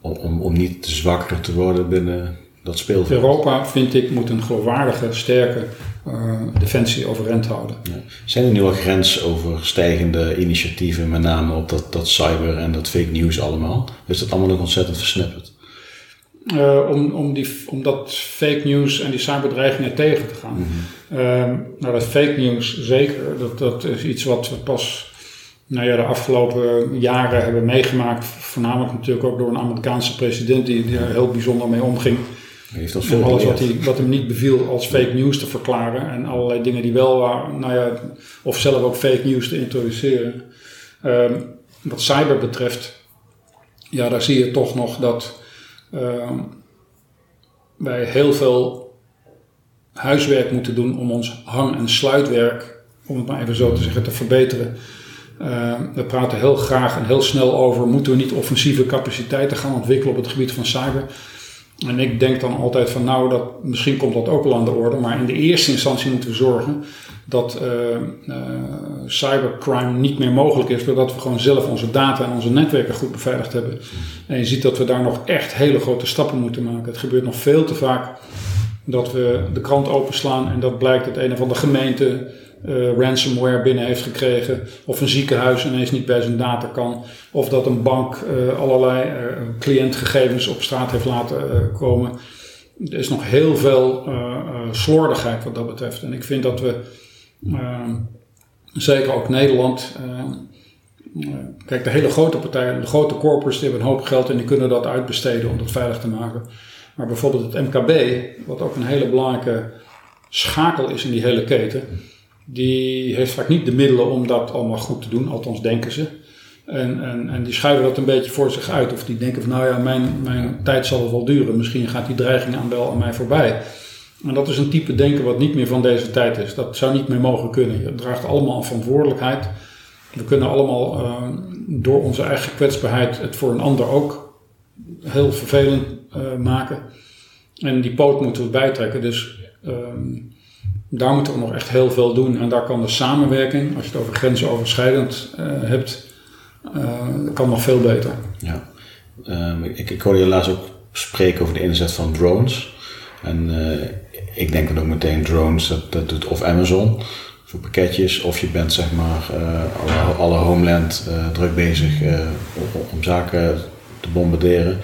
om, om, om niet zwakker te worden binnen dat. Europa, vind ik, moet een geloofwaardige, sterke uh, defensie overeind houden. Ja. Zijn er nu al grensoverstijgende initiatieven, met name op dat, dat cyber en dat fake news allemaal? Is dat allemaal nog ontzettend versnipperd? Uh, om, om, die, om dat fake news en die cyberdreigingen tegen te gaan. Mm -hmm. uh, nou, dat fake news zeker, dat, dat is iets wat we pas nou ja, de afgelopen jaren hebben meegemaakt. Voornamelijk natuurlijk ook door een Amerikaanse president die, die er heel bijzonder mee omging. Heeft om alles wat, hij, wat hem niet beviel als fake news te verklaren. En allerlei dingen die wel waren, nou ja, of zelf ook fake news te introduceren. Um, wat cyber betreft, ja, daar zie je toch nog dat um, wij heel veel huiswerk moeten doen om ons hang- en sluitwerk, om het maar even zo te zeggen, te verbeteren. Uh, we praten heel graag en heel snel over, moeten we niet offensieve capaciteiten gaan ontwikkelen op het gebied van cyber? En ik denk dan altijd van nou, dat, misschien komt dat ook wel aan de orde. Maar in de eerste instantie moeten we zorgen dat uh, uh, cybercrime niet meer mogelijk is. Doordat we gewoon zelf onze data en onze netwerken goed beveiligd hebben. En je ziet dat we daar nog echt hele grote stappen moeten maken. Het gebeurt nog veel te vaak dat we de krant openslaan en dat blijkt dat een of andere gemeente uh, ransomware binnen heeft gekregen. Of een ziekenhuis ineens niet bij zijn data kan. Of dat een bank uh, allerlei uh, cliëntgegevens op straat heeft laten komen. Er is nog heel veel slordigheid wat dat betreft. En ik vind dat we, zeker ook Nederland, kijk, de hele grote partijen, de grote corporates, die hebben een hoop geld en die kunnen dat uitbesteden om dat veilig te maken. Maar bijvoorbeeld het MKB, wat ook een hele belangrijke schakel is in die hele keten, die heeft vaak niet de middelen om dat allemaal goed te doen, althans denken ze. En, en, en die schuiven dat een beetje voor zich uit. Of die denken van nou ja, mijn, mijn tijd zal wel duren. Misschien gaat die dreiging aan wel aan mij voorbij. En dat is een type denken wat niet meer van deze tijd is. Dat zou niet meer mogen kunnen. Je draagt allemaal verantwoordelijkheid. We kunnen allemaal uh, door onze eigen kwetsbaarheid het voor een ander ook heel vervelend uh, maken. En die poot moeten we bijtrekken. Dus um, daar moeten we nog echt heel veel doen. En daar kan de samenwerking, als je het over grensoverschrijdend uh, hebt, kan nog veel beter. Ja. Um, ik, ik hoorde je laatst ook spreken over de inzet van drones. En ik denk dan ook meteen drones, dat, doet of Amazon voor pakketjes, of je bent zeg maar alle, homeland druk bezig uh, om zaken te bombarderen.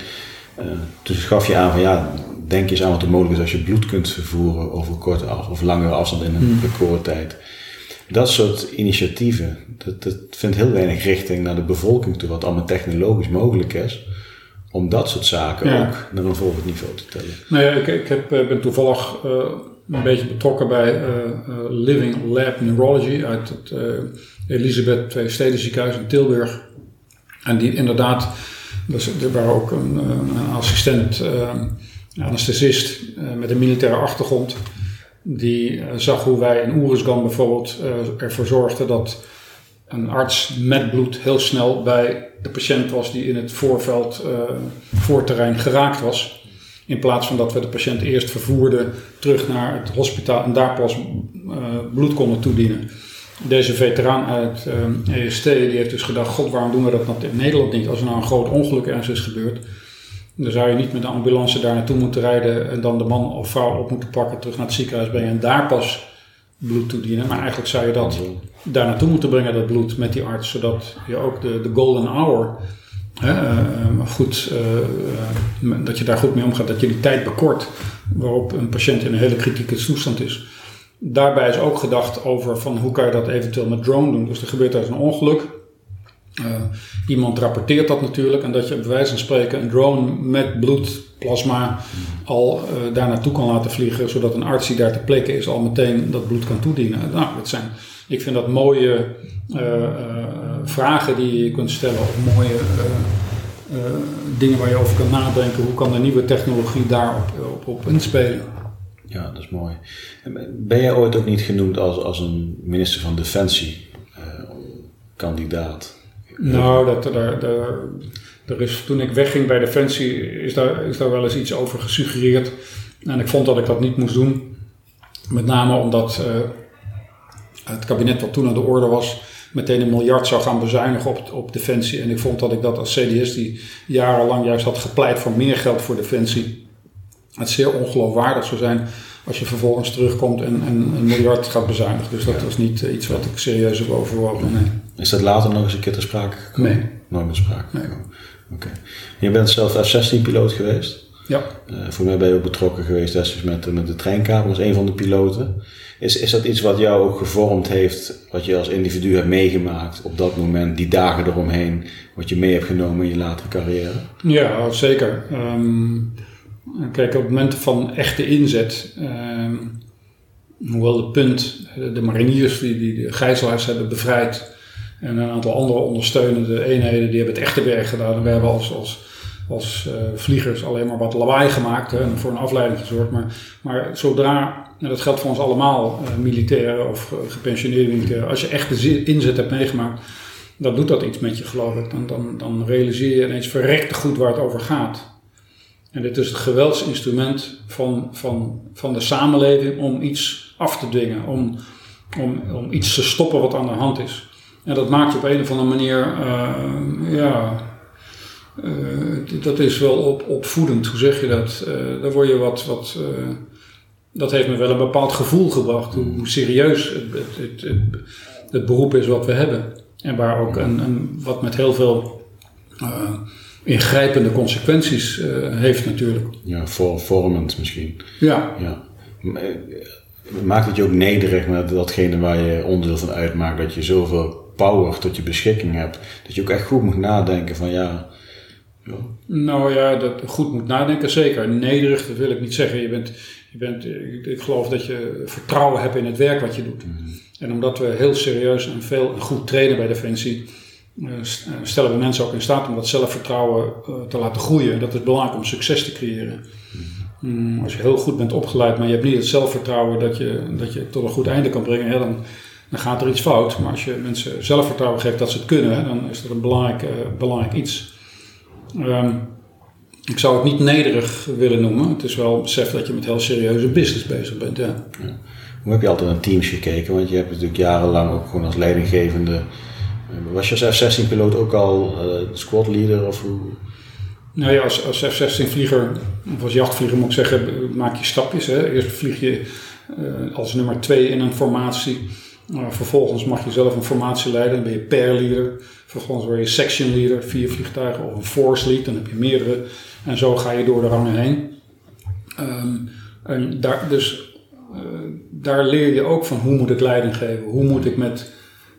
dus gaf je aan van ja, denk eens aan wat er mogelijk is als je bloed kunt vervoeren over korte af, of langere afstand in een hmm. recordtijd. Dat soort initiatieven, dat, dat vindt heel weinig richting naar de bevolking toe, wat allemaal technologisch mogelijk is om dat soort zaken ook naar een volgend niveau te tellen. Nou ja, ik, ik heb, ben toevallig uh, een beetje betrokken bij uh, Living Lab Neurology uit het Elisabeth II Steden ziekenhuis in Tilburg. En die inderdaad, dus, er waren ook een, een assistent anesthesist met een militaire achtergrond. Die zag hoe wij in Oerisgan bijvoorbeeld ervoor zorgden dat een arts met bloed heel snel bij de patiënt was die in het voorveld, voorterrein geraakt was. In plaats van dat we de patiënt eerst vervoerden terug naar het hospitaal en daar pas bloed konden toedienen. Deze veteraan uit EST die heeft dus gedacht: God, waarom doen we dat in Nederland niet? Als er nou een groot ongeluk ergens is gebeurd, dan zou je niet met de ambulance daar naartoe moeten rijden en dan de man of vrouw op moeten pakken, terug naar het ziekenhuis brengen en daar pas bloed toedienen. Maar eigenlijk zou je dat daar naartoe moeten brengen, dat bloed, met die arts. Zodat je ook de, de golden hour, hè, uh, goed, uh, dat je daar goed mee omgaat. Dat je die tijd bekort waarop een patiënt in een hele kritieke toestand is. Daarbij is ook gedacht over van hoe kan je dat eventueel met drone doen. Dus er gebeurt daar een ongeluk. Uh, iemand rapporteert dat natuurlijk en dat je bij wijze van spreken een drone met bloedplasma al uh, daar naartoe kan laten vliegen, zodat een arts die daar ter plekke is al meteen dat bloed kan toedienen. Nou, dat zijn, ik vind dat mooie uh, vragen die je kunt stellen of mooie dingen waar je over kan nadenken. Hoe kan de nieuwe technologie daarop op, op inspelen? Ja, dat is mooi. Ben jij ooit ook niet genoemd als, als een minister van Defensie kandidaat? Nou, dat, daar, daar, er is, toen ik wegging bij Defensie is daar, is daar wel eens iets over gesuggereerd. En ik vond dat ik dat niet moest doen. Met name omdat uh, het kabinet wat toen aan de orde was meteen een miljard zou gaan bezuinigen op, op Defensie. En ik vond dat ik dat als CDS die jarenlang juist had gepleit voor meer geld voor Defensie. Het zeer ongeloofwaardig zou zijn als je vervolgens terugkomt en, en een miljard gaat bezuinigen. Dus dat was niet eh, iets wat ik serieus heb overwogen. Nee. Is dat later nog eens een keer te sprake gekomen? Nee. Nooit meer sprake nee. Oké. Je bent zelf F-16-piloot geweest? Ja. Uh, voor mij ben je ook betrokken geweest destijds met, met de treinkamer als een van de piloten. Is, is dat iets wat jou ook gevormd heeft, wat je als individu hebt meegemaakt op dat moment, die dagen eromheen, wat je mee hebt genomen in je latere carrière? Ja, zeker. Um, kijk, op momenten van echte inzet, um, hoewel de punt, de mariniers die, die de gijzelaars hebben bevrijd en een aantal andere ondersteunende eenheden, die hebben het echte werk gedaan. We hebben als, als, als uh, vliegers alleen maar wat lawaai gemaakt hè, en voor een afleiding gezorgd. Maar, maar zodra, en dat geldt voor ons allemaal, uh, militairen of gepensioneerde militairen, als je echt de inzet hebt meegemaakt, dan doet dat iets met je, geloof ik. Dan, dan, dan realiseer je ineens verrekte goed waar het over gaat. En dit is het geweldsinstrument van, van, van de samenleving om iets af te dwingen, om, om, om iets te stoppen wat aan de hand is. En dat maakt op een of andere manier, uh, ja, uh, dat is wel op, opvoedend, hoe zeg je dat? Uh, daar word je wat, wat dat heeft me wel een bepaald gevoel gebracht, hoe, serieus het, het, het, het, beroep is wat we hebben. En waar ook een, een wat met heel veel ingrijpende consequenties heeft natuurlijk. Ja, vormend misschien. Ja. ja. Maakt het je ook nederig met datgene waar je onderdeel van uitmaakt, dat je zoveel power tot je beschikking hebt, dat je ook echt goed moet nadenken van ja. ja. Nou ja, dat goed moet nadenken, zeker. Nederig, dat wil ik niet zeggen. Je bent, je bent, ik, ik geloof dat je vertrouwen hebt in het werk wat je doet. En omdat we heel serieus en veel en goed trainen bij Defensie, eh, eh, stellen we mensen ook in staat om dat zelfvertrouwen eh, te laten groeien. Dat is belangrijk om succes te creëren. Mm, als je heel goed bent opgeleid, maar je hebt niet het zelfvertrouwen dat je, dat je tot een goed einde kan brengen, hè, dan, dan gaat er iets fout. Maar als je mensen zelfvertrouwen geeft dat ze het kunnen, dan is dat een belangrijk, eh, belangrijk iets. Ehm, ik zou het niet nederig willen noemen. Het is wel besef dat je met heel serieuze business bezig bent. Ja. Hoe heb je altijd naar teams gekeken? Want je hebt natuurlijk jarenlang ook gewoon als leidinggevende. eh, Was je als F-16-piloot ook al eh squad leader of hoe? Nou ja, als, als F-16-vlieger, of als jachtvlieger moet ik zeggen, maak je stapjes. Hè. Eerst vlieg je als nummer twee in een formatie. Uh, vervolgens mag je zelf een formatie leiden, dan ben je pair leader. Vervolgens word je section leader, vier vliegtuigen, of een force lead, dan heb je meerdere. En zo ga je door de rangen heen. Um, en daar, dus uh, daar leer je ook van hoe moet ik leiding geven, hoe moet ik met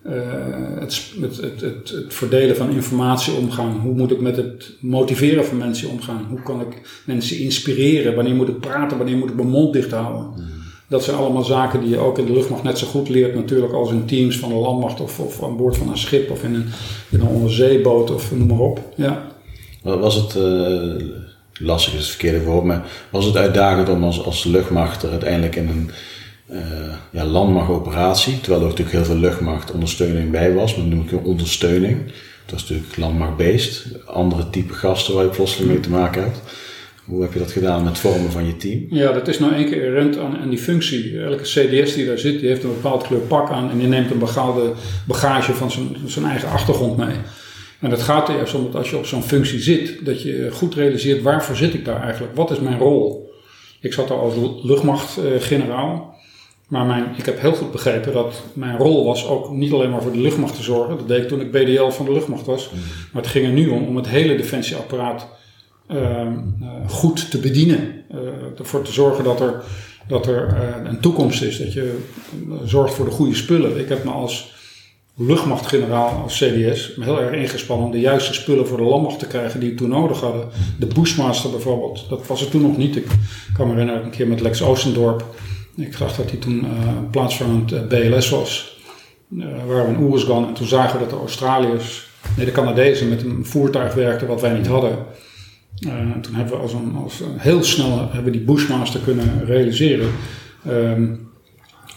uh, het, het, het, het, het, verdelen van informatie omgaan, hoe moet ik met het motiveren van mensen omgaan, hoe kan ik mensen inspireren, wanneer moet ik praten, wanneer moet ik mijn mond dicht houden. Dat zijn allemaal zaken die je ook in de luchtmacht net zo goed leert natuurlijk als in teams van de landmacht of, of aan boord van een schip of in een, in een onderzeeboot of noem maar op. Ja. Was het, uh, lastig is het verkeerde woord, maar was het uitdagend om als, als luchtmacht uiteindelijk in een uh, ja, landmachtoperatie, terwijl er natuurlijk heel veel luchtmachtondersteuning bij was, maar noem ik een ondersteuning. Het was natuurlijk landmachtbeest, andere type gasten waar je plotseling mee te maken hebt. Hoe heb je dat gedaan met vormen van je team? Ja, dat is nou één keer inherent aan, aan die functie. Elke CDS die daar zit, die heeft een bepaald kleur pak aan en die neemt een bepaalde bagage van zijn, zijn eigen achtergrond mee. En dat gaat er juist om dat als je op zo'n functie zit, dat je goed realiseert waarvoor zit ik daar eigenlijk? Wat is mijn rol? Ik zat daar als luchtmachtgeneraal. Maar mijn, ik heb heel goed begrepen dat mijn rol was ook niet alleen maar voor de luchtmacht te zorgen. Dat deed ik toen ik BDL van de luchtmacht was. Mm. Maar het ging er nu om om het hele defensieapparaat goed te bedienen. Uh, ervoor te zorgen dat er, dat er uh, een toekomst is. Dat je zorgt voor de goede spullen. Ik heb me als luchtmachtgeneraal, als CDS, heel erg ingespannen om de juiste spullen voor de landmacht te krijgen die we toen nodig hadden. De Bushmaster bijvoorbeeld, dat was het toen nog niet. Ik kan me herinneren een keer met Lex Oostendorp. Ik dacht dat hij toen uh, plaatsvervangend BLS was. Uh, waar we in Oeruzgan en toen zagen we dat de Australiërs, nee de Canadezen met een voertuig werkten wat wij niet hadden. En toen hebben we als een, als heel snel hebben die Bushmaster kunnen realiseren. Um,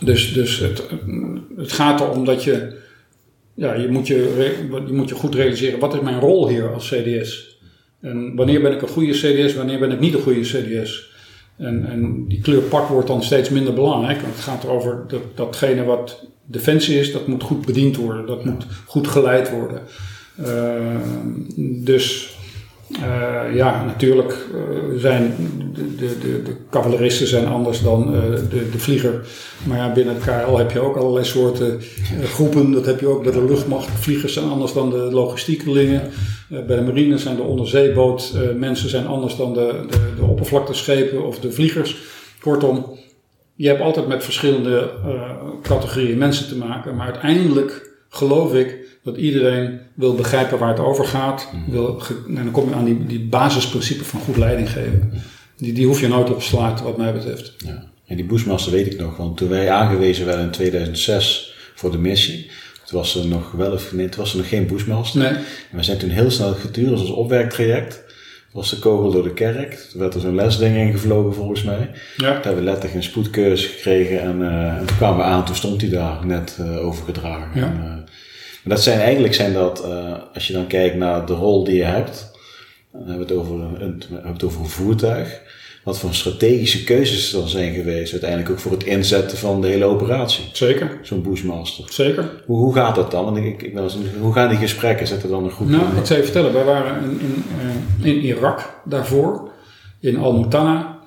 dus dus het, het gaat erom dat je, ja, je moet je, je moet je goed realiseren, wat is mijn rol hier als CDS? En wanneer ben ik een goede CDS, wanneer ben ik niet een goede CDS? En, en die kleur pak wordt dan steeds minder belangrijk. Want het gaat erover dat datgene wat defensie is, dat moet goed bediend worden. Dat moet goed geleid worden. Uh, dus uh, ja, natuurlijk uh, zijn de, de, de, de cavaleristen zijn anders dan de, de vlieger. Maar ja, binnen het KL heb je ook allerlei soorten groepen. Dat heb je ook bij de luchtmacht. Vliegers zijn anders dan de logistiekelingen. bij de marine zijn de onderzeeboot mensen zijn anders dan de, de, de oppervlakteschepen of de vliegers. Kortom, je hebt altijd met verschillende categorieën mensen te maken. Maar uiteindelijk geloof ik dat iedereen wil begrijpen waar het over gaat. Wil, en dan kom je aan die, die basisprincipes van goed leiding geven. Die, die hoef je nooit op te sluiten, wat mij betreft. Ja. En die Bushmaster weet ik nog, want toen wij aangewezen werden in 2006 voor de missie, toen was er nog wel of nee, toen was er nog geen Bushmaster. Nee. En we zijn toen heel snel gedurende ons opwerktraject. was de kogel door de kerk. Toen werd er zo'n lesding ingevlogen volgens mij. Ja. Toen hebben we letterlijk een spoedcursus gekregen en, uh, en toen kwamen we aan, toen stond hij daar net uh, overgedragen. Ja. En, uh, maar dat zijn eigenlijk zijn dat, uh, als je dan kijkt naar de rol die je hebt, dan hebben we het over een, we het over een voertuig. Wat voor strategische keuzes er dan zijn geweest, uiteindelijk ook voor het inzetten van de hele operatie. Zeker. Zo'n Bushmaster. Zeker. Hoe, hoe gaat dat dan? Want ik, ik, ik, hoe gaan die gesprekken? Zit er dan een goed Nou, ik zal je vertellen. Wij waren in, in, uh, in Irak daarvoor, in Al-Mutana.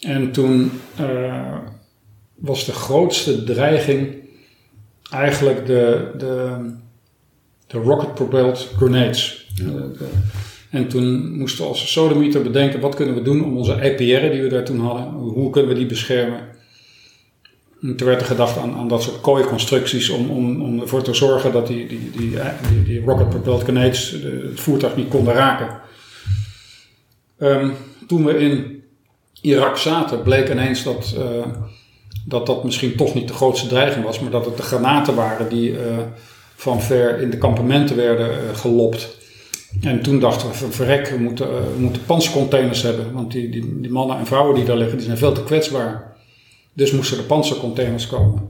En toen uh, was de grootste dreiging eigenlijk de, de, de rocket-propelled grenades. Ja. En toen moesten we als sodemieter bedenken wat kunnen we doen om onze EPR die we daar toen hadden, hoe kunnen we die beschermen. En toen werd er gedacht aan, aan dat soort kooiconstructies om, om, om ervoor te zorgen dat die, die, die, die, die rocket-propelled grenades het voertuig niet konden raken. Um, toen we in Irak zaten, bleek ineens dat, uh, dat dat misschien toch niet de grootste dreiging was, maar dat het de granaten waren die uh, van ver in de kampementen werden uh, gelopt. En toen dachten we, verrek, we moeten, we moeten panzercontainers hebben, want die, die, die mannen en vrouwen die daar liggen, die zijn veel te kwetsbaar. Dus moesten er panzercontainers komen.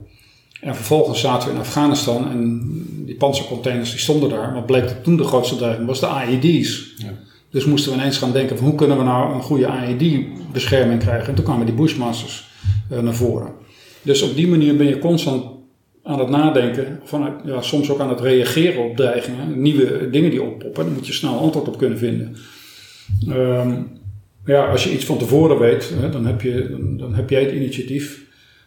En vervolgens zaten we in Afghanistan en die panzercontainers die stonden daar. Maar bleek dat toen de grootste dreiging was de AED's. Ja. Dus moesten we ineens gaan denken van hoe kunnen we nou een goede AED-bescherming krijgen. En toen kwamen die Bushmasters uh, naar voren. Dus op die manier ben je constant aan het nadenken, vanuit, ja, soms ook aan het reageren op dreigingen, nieuwe dingen die oppoppen. Daar moet je snel antwoord op kunnen vinden. Um, ja, als je iets van tevoren weet, hè, dan, heb je, dan heb jij het initiatief.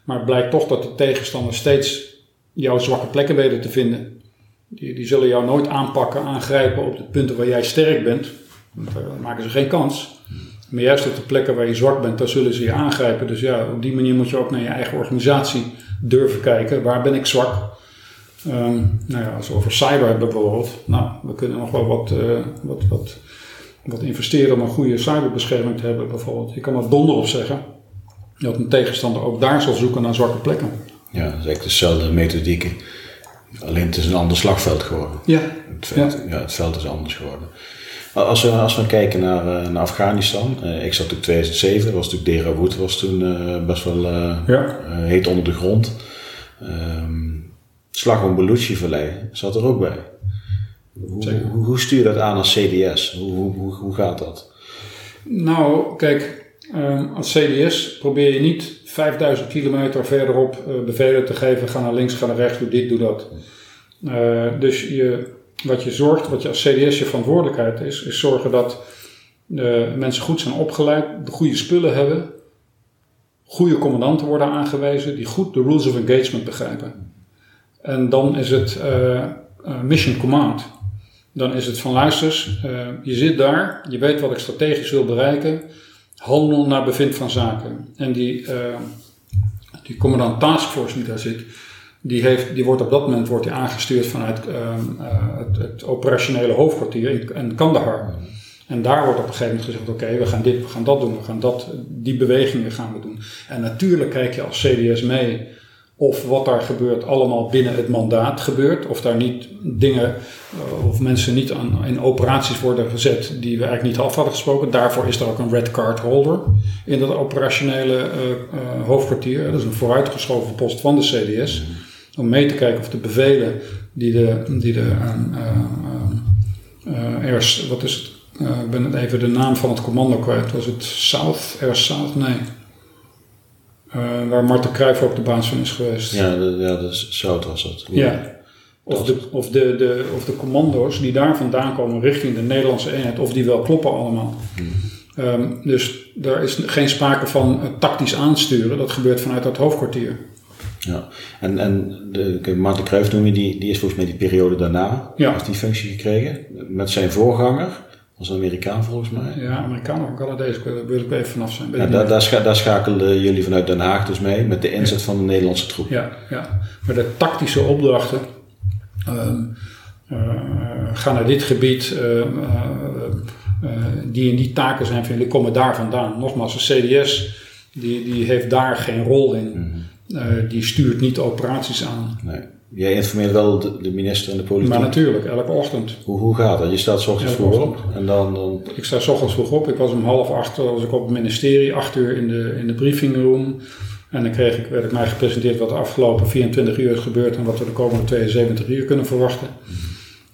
Maar het blijkt toch dat de tegenstanders steeds jouw zwakke plekken weten te vinden. Die, die zullen jou nooit aanpakken, aangrijpen op de punten waar jij sterk bent. Daar maken ze geen kans. Maar juist op de plekken waar je zwak bent, daar zullen ze je aangrijpen. Dus ja, op die manier moet je ook naar je eigen organisatie durven kijken. Waar ben ik zwak? Um, nou ja, als we over cyber hebben bijvoorbeeld. Nou, we kunnen nog wel wat, uh, wat, wat, wat investeren om een goede cyberbescherming te hebben bijvoorbeeld. Je kan er donder op zeggen dat een tegenstander ook daar zal zoeken naar zwakke plekken. Ja, dat is eigenlijk dezelfde methodieken. Alleen het is een ander slagveld geworden. Ja. Het veld, ja. ja het veld is anders geworden. Als we, als we kijken naar, uh, naar Afghanistan, uh, ik zat in 2007, was natuurlijk Derawood was toen uh, best wel ja. heet onder de grond. Um, Slag om Belushi-vallei zat er ook bij. Hoe, hoe, hoe, stuur je dat aan als CDS? Hoe, hoe, hoe gaat dat? Nou, kijk, als CDS probeer je niet 5000 kilometer verderop bevelen te geven: ga naar links, ga naar rechts, doe dit, doe dat. dus je wat je zorgt, wat je als CDS je verantwoordelijkheid is, is zorgen dat de mensen goed zijn opgeleid, de goede spullen hebben, goede commandanten worden aangewezen die goed de rules of engagement begrijpen. En dan is het uh, mission command. Dan is het van luisters, je zit daar, je weet wat ik strategisch wil bereiken, handel naar bevind van zaken. En die, die commandant taskforce die daar zit, die, heeft, die wordt op dat moment wordt die aangestuurd vanuit uh, het, het, operationele hoofdkwartier in, Kandahar. En daar wordt op een gegeven moment gezegd: oké, we gaan dit, we gaan dat doen, we gaan dat, die bewegingen gaan we doen. En natuurlijk kijk je als CDS mee of wat daar gebeurt allemaal binnen het mandaat gebeurt. Of daar niet dingen uh, of mensen niet aan, in operaties worden gezet die we eigenlijk niet af hadden gesproken. Daarvoor is er ook een red card holder in dat operationele uh, uh, hoofdkwartier. Dat is een vooruitgeschoven post van de CDS om mee te kijken of de bevelen die de, die de uh, uh, wat is het? Ik ben even de naam van het commando kwijt. Was het South? Air South? Nee. waar Marten Cruijff ook de baas van is geweest. Ja, de, ja de South was het. Ja. Of, de, of, de, de, of de commando's die daar vandaan komen richting de Nederlandse eenheid, of die wel kloppen allemaal. Hmm. Um, dus daar is geen sprake van tactisch aansturen, dat gebeurt vanuit dat hoofdkwartier. Ja, en, en de, Martin Cruijff noem je, die, die is volgens mij die periode daarna, ja. heeft die functie gekregen, met zijn voorganger, was een Amerikaan volgens mij. Ja, Amerikaan of Canadees, daar wil ik even vanaf zijn. Ja, daar, daar, scha daar, schakelden jullie vanuit Den Haag dus mee, met de inzet van de Nederlandse troep. Ja, ja, maar de tactische opdrachten, uh, uh, ga naar dit gebied, uh, die en die taken zijn, die komen daar vandaan. Nogmaals, een CDS, die, die heeft daar geen rol in. Mm -hmm. Uh, die stuurt niet operaties aan. Nee. Jij informeert wel de, de, minister en de politiek? Maar natuurlijk, elke ochtend. Hoe, hoe gaat dat? Je staat s ochtends vroeg op en dan, dan... Ik sta s ochtends vroeg op. Ik was om half acht was ik op het ministerie, acht uur in de, in de briefingroom. En dan kreeg ik, werd ik mij gepresenteerd wat de afgelopen 24 uur is gebeurd en wat we de komende 72 uur kunnen verwachten.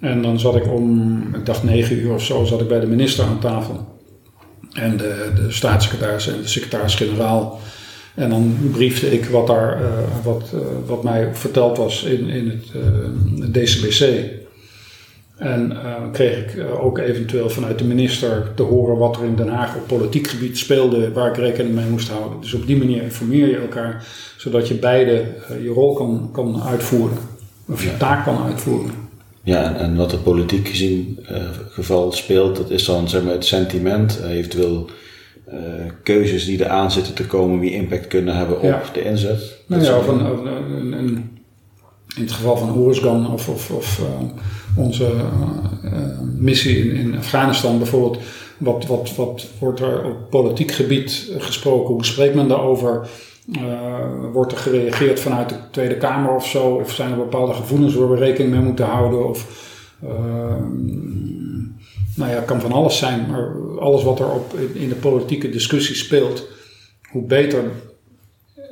En dan zat ik om, ik dacht 9 uur of zo, zat ik bij de minister aan tafel. En de, de staatssecretaris en de secretaris-generaal en dan briefde ik wat, daar, uh, wat, uh, wat mij verteld was in, in het uh, DCBC. En kreeg ik ook eventueel vanuit de minister te horen wat er in Den Haag op politiek gebied speelde, waar ik rekening mee moest houden. Dus op die manier informeer je elkaar, zodat je beide je rol kan, kan uitvoeren, of je taak kan uitvoeren. Ja, en, wat er politiek gezien geval speelt, dat is dan zeg maar, het sentiment, eventueel keuzes die eraan zitten te komen, die impact kunnen hebben op Ja. de inzet. Nou ja, of een, een- in het geval van Oeruzgan of, of, of eh, onze eh, eh, missie in, in Afghanistan bijvoorbeeld. Wat, wat, wat wordt er op politiek gebied gesproken? Hoe spreekt men daarover? Eh, wordt er gereageerd vanuit de Tweede Kamer of zo? Of zijn er bepaalde gevoelens waar we rekening mee moeten houden? Of, eh, nou ja, het kan van alles zijn, maar alles wat er op, in de politieke discussie speelt, hoe beter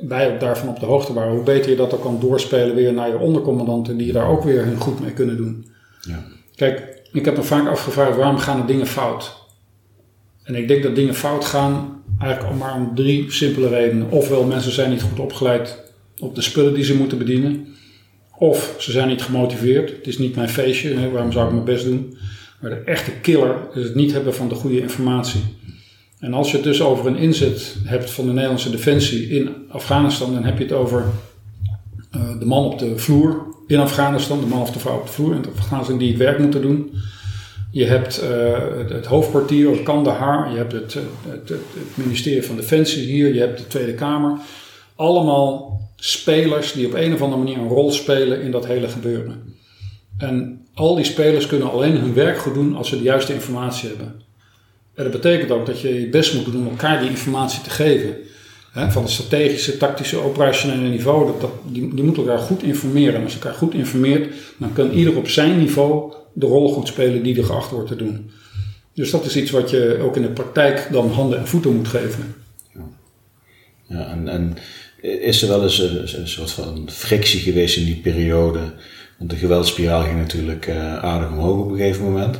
wij ook daarvan op de hoogte waren, hoe beter je dat ook kan doorspelen weer naar je ondercommandanten, die daar ook weer hun goed mee kunnen doen. Ja. Kijk, ik heb me vaak afgevraagd waarom gaan er dingen fout? En ik denk dat dingen fout gaan eigenlijk maar om drie simpele redenen. Ofwel mensen zijn niet goed opgeleid op de spullen die ze moeten bedienen. Of ze zijn niet gemotiveerd. Het is niet mijn feestje, hè, waarom zou ik mijn best doen? Maar de echte killer is het niet hebben van de goede informatie. En als je het dus over een inzet hebt van de Nederlandse defensie in Afghanistan, dan heb je het over eh, de man op de vloer in Afghanistan, de man of de vrouw op de vloer in Afghanistan die het werk moeten doen. Je hebt eh, het, hoofdkwartier op Kandahar, je hebt eh, het, het ministerie van Defensie hier, je hebt de Tweede Kamer. Allemaal spelers die op een of andere manier een rol spelen in dat hele gebeuren. En al die spelers kunnen alleen hun werk goed doen als ze de juiste informatie hebben. En dat betekent ook dat je je best moet doen om elkaar die informatie te geven. Van het strategische, tactische, operationele niveau. Dat, die, moeten elkaar goed informeren. En als je elkaar goed informeert, dan kan ieder op zijn niveau de rol goed spelen die er geacht wordt te doen. Dus dat is iets wat je ook in de praktijk dan handen en voeten moet geven. Ja, en, en is er wel eens een, een soort van frictie geweest in die periode? Want de geweldspiraal ging natuurlijk eh, aardig omhoog op een gegeven moment.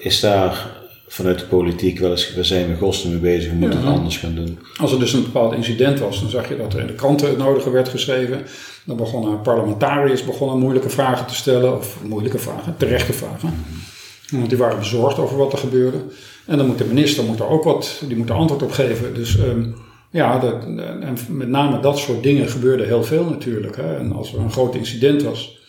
Is daar vanuit de politiek wel eens, we zijn met Gosten mee bezig, we moeten Ja. het anders gaan doen? Als er dus een bepaald incident was, dan zag je dat er in de kranten het nodige werd geschreven. Dan begonnen parlementariërs begonnen moeilijke vragen te stellen, of moeilijke vragen, terechte vragen. Want die waren bezorgd over wat er gebeurde. En dan moet de minister moet er ook wat, die moet er antwoord op geven. Dus ehm, ja, dat, en met name dat soort dingen gebeurde heel veel natuurlijk. Hè. En als er een groot incident was,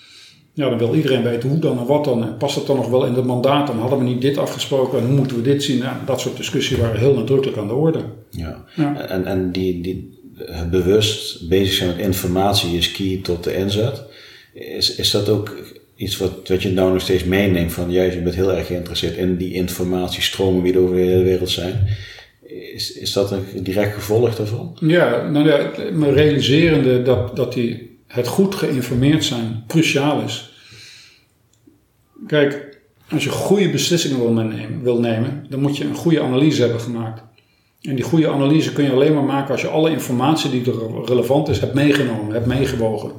ja, dan wil iedereen weten hoe dan en wat dan. En past het dan nog wel in het mandaat? Dan hadden we niet dit afgesproken en hoe moeten we dit zien? Nou, dat soort discussies waren heel nadrukkelijk aan de orde. Ja. Ja. En, en die, die het bewust bezig zijn met informatie is key tot de inzet. Is, is dat ook iets wat, wat je nou nog steeds meeneemt van juist je bent heel erg geïnteresseerd in die informatiestromen die er over de hele wereld zijn? Is, is dat een direct gevolg daarvan? Ja, nou ja, me realiserende dat, dat die, het goed geïnformeerd zijn cruciaal is. Kijk, als je goede beslissingen wil nemen, wil nemen, dan moet je een goede analyse hebben gemaakt. En die goede analyse kun je alleen maar maken als je alle informatie die er relevant is, hebt meegenomen, hebt meegewogen.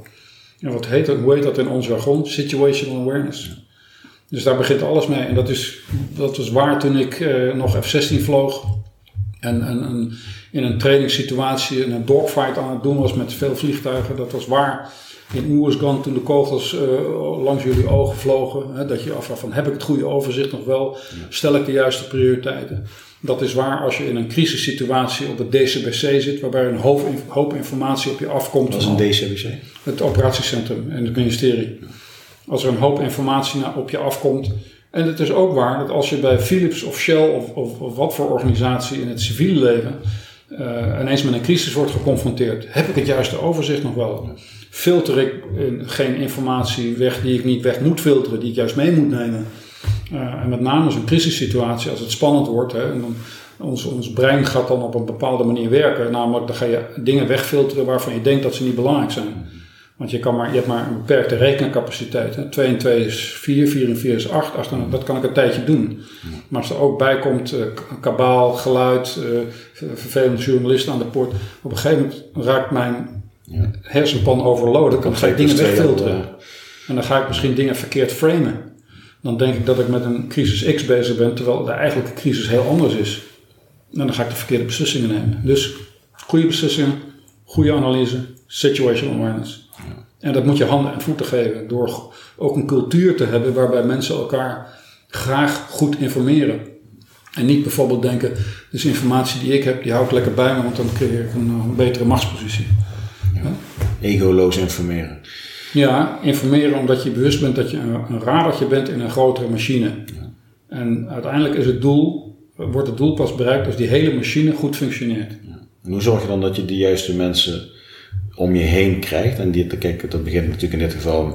En wat heet dat, hoe heet dat in ons jargon? Situational awareness. Dus daar begint alles mee. En dat is, dat was waar toen ik eh, nog F-16 vloog. En, en, in een trainingssituatie een dogfight aan het doen was met veel vliegtuigen. Dat was waar in Oeruzgan toen de kogels uh, langs jullie ogen vlogen. Hè, dat je afvraagt van heb ik het goede overzicht nog wel? Stel ik de juiste prioriteiten? Dat is waar als je in een crisissituatie op het DCBC zit, waarbij een hoop, hoop informatie op je afkomt. Dat is een DCBC? Het operatiecentrum en het ministerie. Als er een hoop informatie op je afkomt. En het is ook waar dat als je bij Philips of Shell of, of, of wat voor organisatie in het civiele leven uh, ineens met een crisis wordt geconfronteerd, heb ik het juiste overzicht nog wel? Filter ik uh, geen informatie weg die ik niet weg moet filteren, die ik juist mee moet nemen? Uh, en met name zo'n crisissituatie, als het spannend wordt, hè, en dan, ons, ons brein gaat dan op een bepaalde manier werken. Namelijk, dan ga je dingen wegfilteren waarvan je denkt dat ze niet belangrijk zijn. Want je, kan maar, je hebt maar een beperkte rekencapaciteit. Hè. 2 en 2 is 4, 4 en 4 is 8. 8 en, dat kan ik een tijdje doen. Maar als er ook bij komt uh, kabaal, geluid, uh, vervelende journalisten aan de poort. Op een gegeven moment raakt mijn ja. hersenpan overloaden. Dan ga ik dingen wegfilteren. En dan ga ik misschien dingen verkeerd framen. Dan denk ik dat ik met een crisis X bezig ben, terwijl de eigenlijke crisis heel anders is. En dan ga ik de verkeerde beslissingen nemen. Dus goede beslissingen, goede analyse, situational awareness. Ja. En dat moet je handen en voeten geven door ook een cultuur te hebben waarbij mensen elkaar graag goed informeren. En niet bijvoorbeeld denken, dus informatie die ik heb, die hou ik lekker bij me, want dan creëer ik een, een betere machtspositie. Ja. Egoloos informeren. Ja, informeren omdat je bewust bent dat je een, een radertje bent in een grotere machine. Ja. En uiteindelijk is het doel wordt het doel pas bereikt als die hele machine goed functioneert. En hoe zorg je dan dat je de juiste mensen om je heen krijgt? En die, kijk, dat begint natuurlijk in dit geval,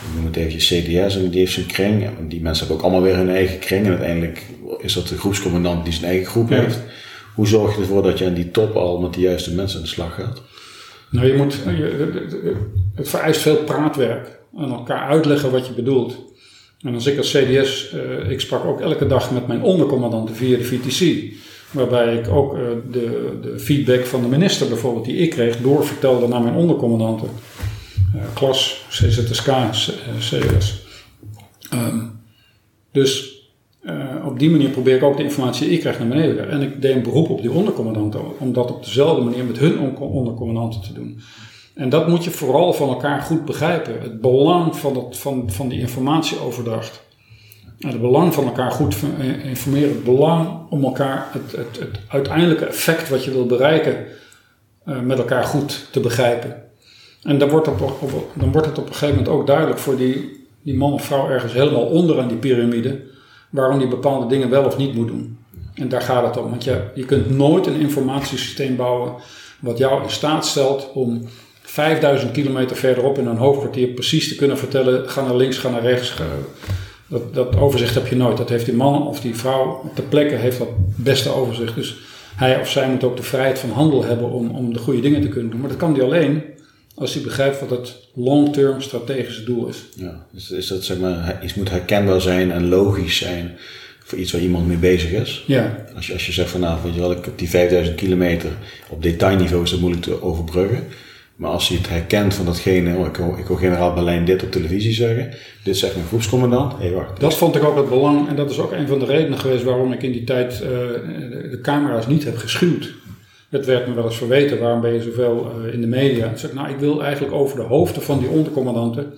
we noemen het even CDS, en die heeft zijn kring. En die mensen hebben ook allemaal weer hun eigen kring. En uiteindelijk is dat de groepscommandant die zijn eigen groep Ja. heeft. Hoe zorg je ervoor dat je aan die top al met de juiste mensen aan de slag gaat? Nou, je moet, je- het vereist veel praatwerk. Aan elkaar uitleggen wat je bedoelt. En als ik als CDS, eh, ik sprak ook elke dag met mijn ondercommandanten via de VTC. Waarbij ik ook eh, de, de feedback van de minister bijvoorbeeld die ik kreeg doorvertelde naar mijn ondercommandanten. Eh, klas, CZSK, C- eh, CS. Ehm, dus op die manier probeer ik ook de informatie die ik krijg naar beneden. En ik deed een beroep op die ondercommandanten om dat op dezelfde manier met hun on- ondercommandanten te doen. En dat moet je vooral van elkaar goed begrijpen. Het belang van, het, van, van die informatieoverdracht. Het belang van elkaar goed eh, informeren. Het belang om elkaar het, het, het uiteindelijke effect wat je wil bereiken eh, met elkaar goed te begrijpen. En dan wordt, op, dan wordt het op een gegeven moment ook duidelijk voor die, die man of vrouw ergens helemaal onder aan die piramide. Waarom die bepaalde dingen wel of niet moet doen. En daar gaat het om. Want je, je kunt nooit een informatiesysteem bouwen wat jou in staat stelt om 5000 kilometer verderop in een hoofdkwartier precies te kunnen vertellen: ga naar links, ga naar rechts. Dat, dat overzicht heb je nooit. Dat heeft die man of die vrouw ter plekke heeft dat beste overzicht. Dus hij of zij moet ook de vrijheid van handel hebben om, om de goede dingen te kunnen doen. Maar dat kan die alleen als hij begrijpt wat het long-term strategische doel is. Ja, is, is dat zeg maar, iets moet herkenbaar zijn en logisch zijn voor iets waar iemand mee bezig is? Ja, Als je, als je zegt van nou, weet je wel, ik heb die 5000 kilometer op detailniveau is dat moeilijk te overbruggen. Maar als je het herkent van datgene, oh, ik, hoor, ik generaal Berlijn dit op televisie zeggen, dit zegt mijn groepscommandant, hey, wacht. dat vond ik ook het belang. En dat is ook een van de redenen geweest waarom ik in die tijd eh, de, de camera's niet heb geschuwd. Het werd me wel eens verweten, waarom ben je zoveel eh, in de media? Ik zeg, nou, ik wil eigenlijk over de hoofden van die ondercommandanten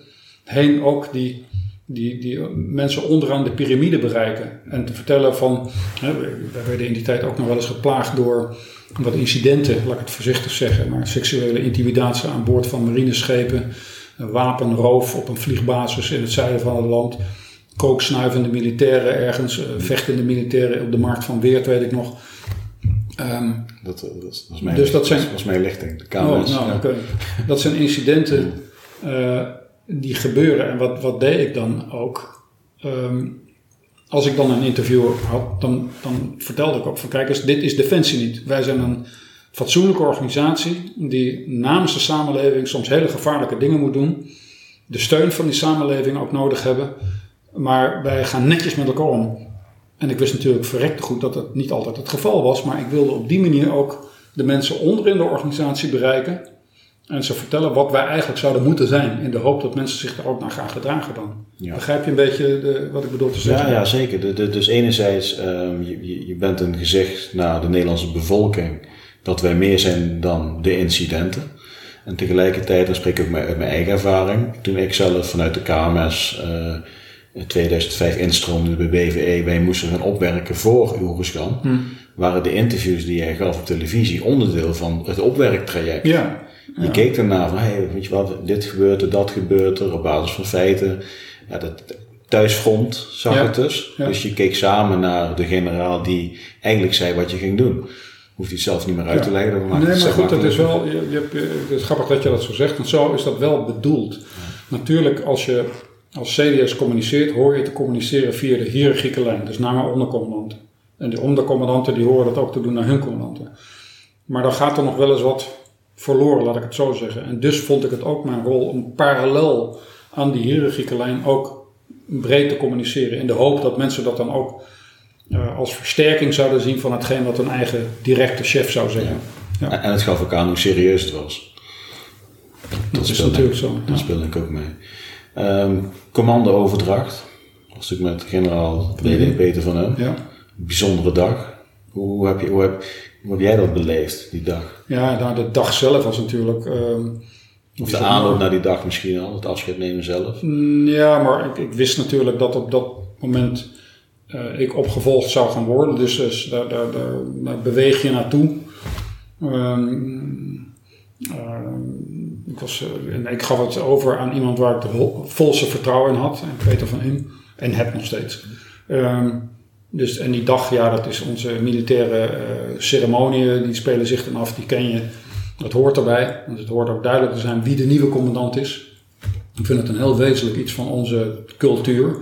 heen ook die, die, die mensen onderaan de piramide bereiken. En te vertellen van, hè, we we werden in die tijd ook nog wel eens geplaagd door wat incidenten, laat ik het voorzichtig zeggen, maar seksuele intimidatie aan boord van marineschepen, wapenroof op een vliegbasis in het zuiden van het land, kooksnuivende militairen ergens, eh, vechtende militairen op de markt van Weert, weet ik nog. Ehm, Dat, dat, is mijn, Dus dat zijn- is mijn lichting, de Oh, KMS. nou, ja. Dat zijn incidenten (laughs) eh, die gebeuren. En wat, wat deed ik dan ook? Ehm, als ik dan een interview had, dan, dan vertelde ik ook van kijk eens, dit is Defensie niet. Wij zijn een fatsoenlijke organisatie die namens de samenleving soms hele gevaarlijke dingen moet doen. De steun van die samenleving ook nodig hebben. Maar wij gaan netjes met elkaar om. En ik wist natuurlijk verrekte goed dat dat niet altijd het geval was. Maar ik wilde op die manier ook de mensen onder in de organisatie bereiken. En ze vertellen wat wij eigenlijk zouden moeten zijn. In de hoop dat mensen zich daar ook naar gaan gedragen dan. Ja. Begrijp je een beetje de, wat ik bedoel te zeggen? Ja, ja, zeker. De, de- dus enerzijds, ehm, je, je- bent een gezicht naar de Nederlandse bevolking dat wij meer zijn dan de incidenten. En tegelijkertijd, dan spreek ik ook uit mijn eigen ervaring, toen ik zelf vanuit de KMS eh, in 2005 instroomde bij BVE, wij moesten gaan opwerken voor Oeruzgan, waren de interviews die jij gaf op televisie onderdeel van het opwerktraject. Ja. Je keek ernaar van, hey, weet je wat, dit gebeurt er, dat gebeurt er, op basis van feiten. Ja, dat thuisfront zag Ja. het dus. Ja. Dus je keek samen naar de generaal die eigenlijk zei wat je ging doen. Hoeft hij zelf niet meer uit te leggen. dat Nee, maar goed, het is wel, je, je het is grappig dat je dat zo zegt, want zo is dat wel bedoeld. Natuurlijk, als je als CDS communiceert, hoor je te communiceren via de hiërarchieke lijn, dus naar mijn ondercommandanten. En die ondercommandanten die horen dat ook te doen naar hun commandanten. Maar dan gaat er nog wel eens wat verloren, laat ik het zo zeggen. En dus vond ik het ook mijn rol om parallel aan die hiërarchieke lijn ook breed te communiceren. In de hoop dat mensen dat dan ook eh, als versterking zouden zien van hetgeen wat hun eigen directe chef zou zeggen. Ja. En- En het gaf ook aan hoe serieus het was. Dat is natuurlijk zo. Dat speelde ik ook mee. Ehm commando-overdracht. Was ik met generaal. Peter van Hem. Ja. Bijzondere dag. Hoe heb, je, hoe, heb, hoe heb jij dat beleefd, die dag? Ja, nou, de dag zelf was natuurlijk. ehm, Of de aanloop naar die dag misschien al, het afscheid nemen zelf. Mm, Ja, maar ik, ik wist natuurlijk dat op dat moment eh, ik opgevolgd zou gaan worden. Dus, dus daar, daar, daar, daar beweeg je naartoe. Ehm, ehm, ik, was, eh, en ik gaf het over aan iemand waar ik de vol- volste vertrouwen in had. En Peter van Him. En heb nog steeds. Dus, en die dag, ja, dat is onze militaire uh, ceremonie. Die spelen zich dan af, die ken je. Dat hoort erbij. Want het hoort ook duidelijk te zijn wie de nieuwe commandant is. Ik vind het een heel wezenlijk iets van onze cultuur.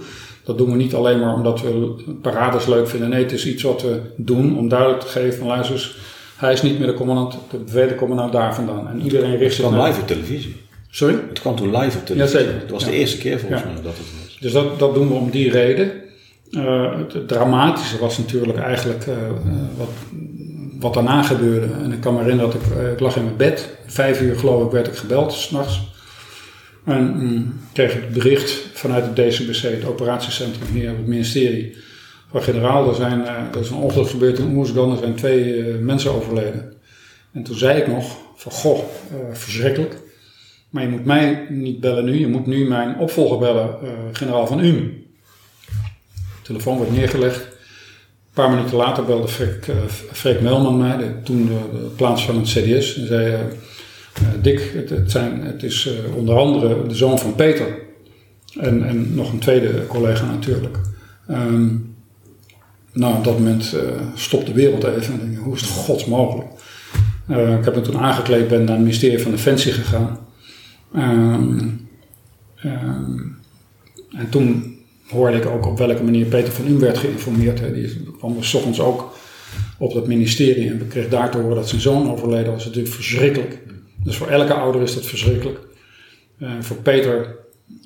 Dat doen we niet alleen maar omdat we parades leuk vinden. Nee, het is iets wat we doen om duidelijk te geven van luister hij is niet meer de commandant, de bevelen komen nou daar vandaan. En iedereen richt zich Het kwam live op televisie. Sorry? Het kwam toen live op televisie. Jazeker. Het was de eerste keer volgens mij dat het was. Dus dat, dat doen we om die reden. Uh, het, dramatische was natuurlijk eigenlijk uh, wat, wat daarna gebeurde. En ik kan me herinneren dat ik, ik lag in mijn bed. Vijf uur geloof ik werd ik gebeld, s'nachts. En mm, kreeg het bericht vanuit het DCBC, het operatiecentrum hier op het ministerie van generaal, er, zijn, er is een ongeluk gebeurd in Oersgan, er zijn twee mensen overleden. En toen zei ik nog van, goh, verschrikkelijk. Maar je moet mij niet bellen nu, je moet nu mijn opvolger bellen, generaal van UM. Telefoon werd neergelegd. Een paar minuten later belde Freek, Freek Melman mij, de, toen de, de plaats van het CDS. En zei, Dick, het, het, zijn, het is onder andere de zoon van Peter. En, en nog een tweede collega natuurlijk. Um, nou, op dat moment uh, stopt de wereld even. En hoe is het gods mogelijk? Ik heb me toen aangekleed, ben naar het ministerie van Defensie gegaan. Um, um, en toen hoorde ik ook op welke manier Peter van Um werd geïnformeerd. Hè. Die kwam s ochtends ook op dat ministerie en kreeg daar te horen dat zijn zoon overleden was. natuurlijk verschrikkelijk. Dus voor elke ouder is dat verschrikkelijk. Uh, voor Peter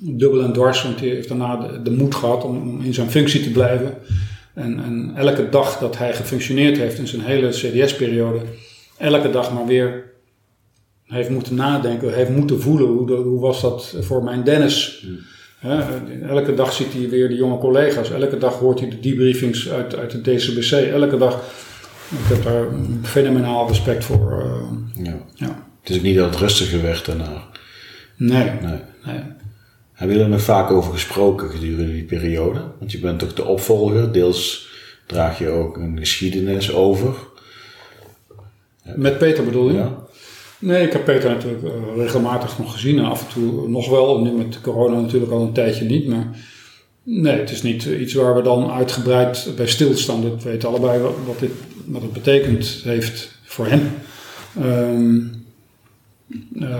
dubbel en dwars, want hij heeft daarna de, moed gehad om, in zijn functie te blijven. En, en elke dag dat hij gefunctioneerd heeft in zijn hele CDS-periode, elke dag maar weer heeft moeten nadenken, heeft moeten voelen hoe, hoe was dat voor mijn Dennis. Elke dag ziet hij weer de jonge collega's, elke dag hoort hij de debriefings uit, uit het DCBC, elke dag. Ik heb daar fenomenaal respect voor. Uh, ja. ja. Het is ook niet dat het rustiger werd daarna. Nee. nee. nee. Hebben jullie er nog vaak over gesproken gedurende die periode? Want je bent toch de opvolger, deels draag je ook een geschiedenis over. Met Peter bedoel je? Ja. Nee, ik heb Peter natuurlijk eh, regelmatig nog gezien en af en toe nog wel. Nu met corona natuurlijk al een tijdje niet, maar nee, het is niet iets waar we dan uitgebreid bij stilstaan. We weten allebei wat, dit, wat het betekent heeft voor hem. Um, uh,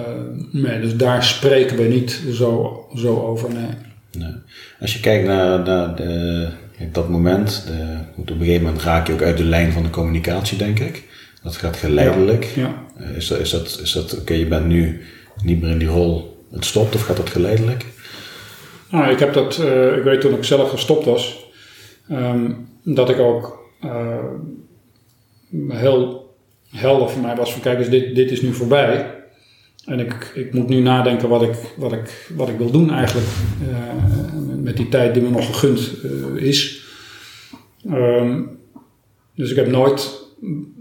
nee, dus daar spreken we niet zo, zo over, nee. nee. Als je kijkt naar, naar de, dat moment, de, op een gegeven moment raak je ook uit de lijn van de communicatie, denk ik. Dat gaat geleidelijk. Ja, ja. Is dat, is dat, oké, je bent nu niet meer in die rol, het stopt of gaat dat geleidelijk? Nou, ik heb dat, uh, ik weet toen ik zelf gestopt was, um, dat ik ook heel helder voor mij was van kijk, dus dit, dit is nu voorbij. En ik, ik moet nu nadenken wat ik, wat ik, wat ik wil doen eigenlijk uh, met die tijd die me nog gegund is. Um, dus ik heb nooit